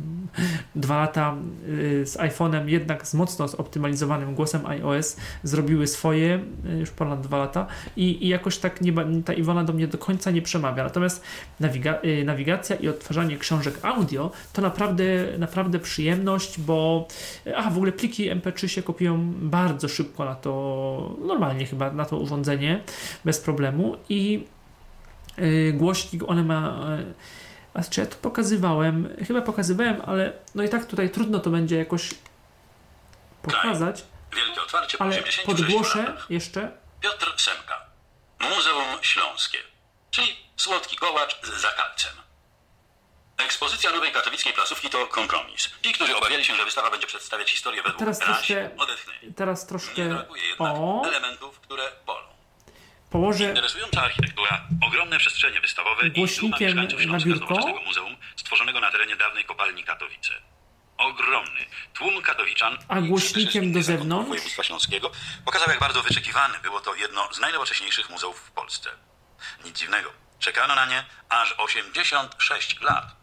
dwa lata yy, z iPhone'em jednak z mocno zoptymalizowanym głosem iOS zrobiły swoje, yy, już ponad dwa lata i, i jakoś tak nie, ta Iwona do mnie do końca nie przemawia. Natomiast nawiga, y, nawigacja i odtwarzanie książek audio to naprawdę, naprawdę przyjemność, bo a w ogóle pliki MP3 się kopiują bardzo szybko na to, normalnie chyba na to urządzenie, bez problemu i yy, głośnik one ma a czy ja to pokazywałem? Chyba pokazywałem, ale no i tak tutaj trudno to będzie jakoś pokazać. Wielkie otwarcie po ale podgłoszę jeszcze. Piotr Semka. Muzeum Śląskie. Czyli słodki kołacz z zakalcem. Ekspozycja nowej katowickiej plasówki to kompromis. Ci, którzy obawiali się, że wystawa będzie przedstawiać historię według teraz troszkę, odetchnęli. Teraz troszkę... Nie brakuje jednak o. elementów, które bolą. Położę Interesująca architektura, ogromne przestrzenie wystawowe Głośnikiem i duma mieszkańców na Śląska biurko. nowoczesnego muzeum stworzonego na terenie dawnej kopalni Katowice. Ogromny tłum katowiczan A głośnikiem do zewnątrz? województwa śląskiego pokazał, jak bardzo wyczekiwane było to jedno z najnowocześniejszych muzeów w Polsce. Nic dziwnego. Czekano na nie aż 86 lat.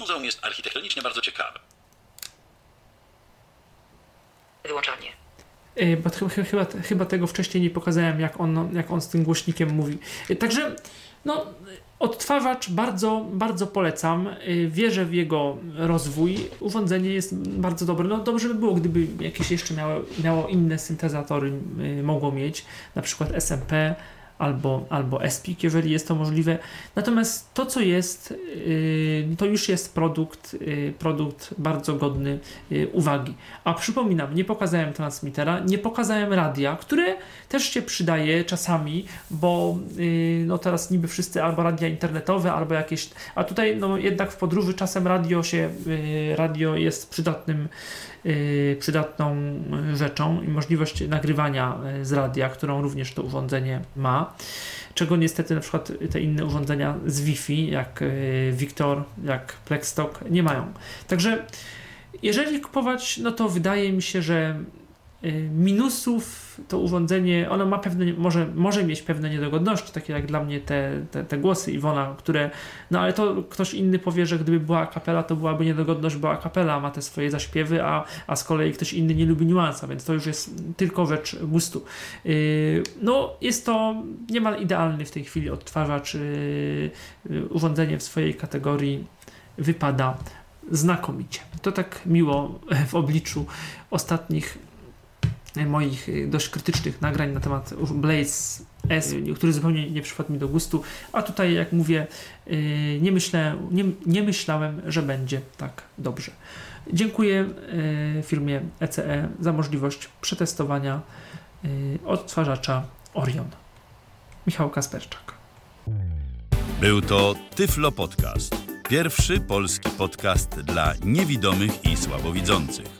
Muzeum jest architektonicznie bardzo ciekawe. Wyłączanie. Y, Bo ch- ch- chyba, chyba tego wcześniej nie pokazałem, jak on, jak on z tym głośnikiem mówi. Y, Także, no, odtwarzacz bardzo, bardzo polecam. Y, Wierzę w jego rozwój. Urządzenie jest bardzo dobre. No, dobrze by było, gdyby jakieś jeszcze miało, miało inne syntezatory, mogło mieć, na przykład SMP albo, albo SPIC, jeżeli jest to możliwe. Natomiast to, co jest, yy, to już jest produkt, yy, produkt bardzo godny yy, uwagi. A przypominam, nie pokazałem transmitera, nie pokazałem radia, które też się przydaje czasami, bo no teraz niby wszyscy albo radia internetowe, albo jakieś, a tutaj no jednak w podróży czasem radio się, radio jest przydatnym przydatną yy, rzeczą i możliwość nagrywania yy, z radia, którą również to urządzenie ma. Czego niestety na przykład te inne urządzenia z Wi-Fi, jak Victor, jak Plexstock, nie mają. Także jeżeli kupować, no to wydaje mi się, że minusów to urządzenie, ono ma pewne, może, może mieć pewne niedogodności, takie jak dla mnie te, te, te głosy Iwona, które, no ale to ktoś inny powie, że gdyby była kapela, to byłaby niedogodność, bo kapela ma te swoje zaśpiewy, a, a z kolei ktoś inny nie lubi niuansa, więc to już jest tylko rzecz gustu. Yy, no jest to niemal idealny w tej chwili odtwarzacz, yy, urządzenie w swojej kategorii wypada znakomicie. To tak miło w obliczu ostatnich moich dość krytycznych nagrań na temat Blaze S, który zupełnie nie przypadł mi do gustu, a tutaj jak mówię, nie, myślę, nie, nie myślałem, że będzie tak dobrze. Dziękuję firmie ECE za możliwość przetestowania odtwarzacza Orion. Michał Kasperczak. Był to Tyflo Podcast. Pierwszy polski podcast dla niewidomych i słabowidzących.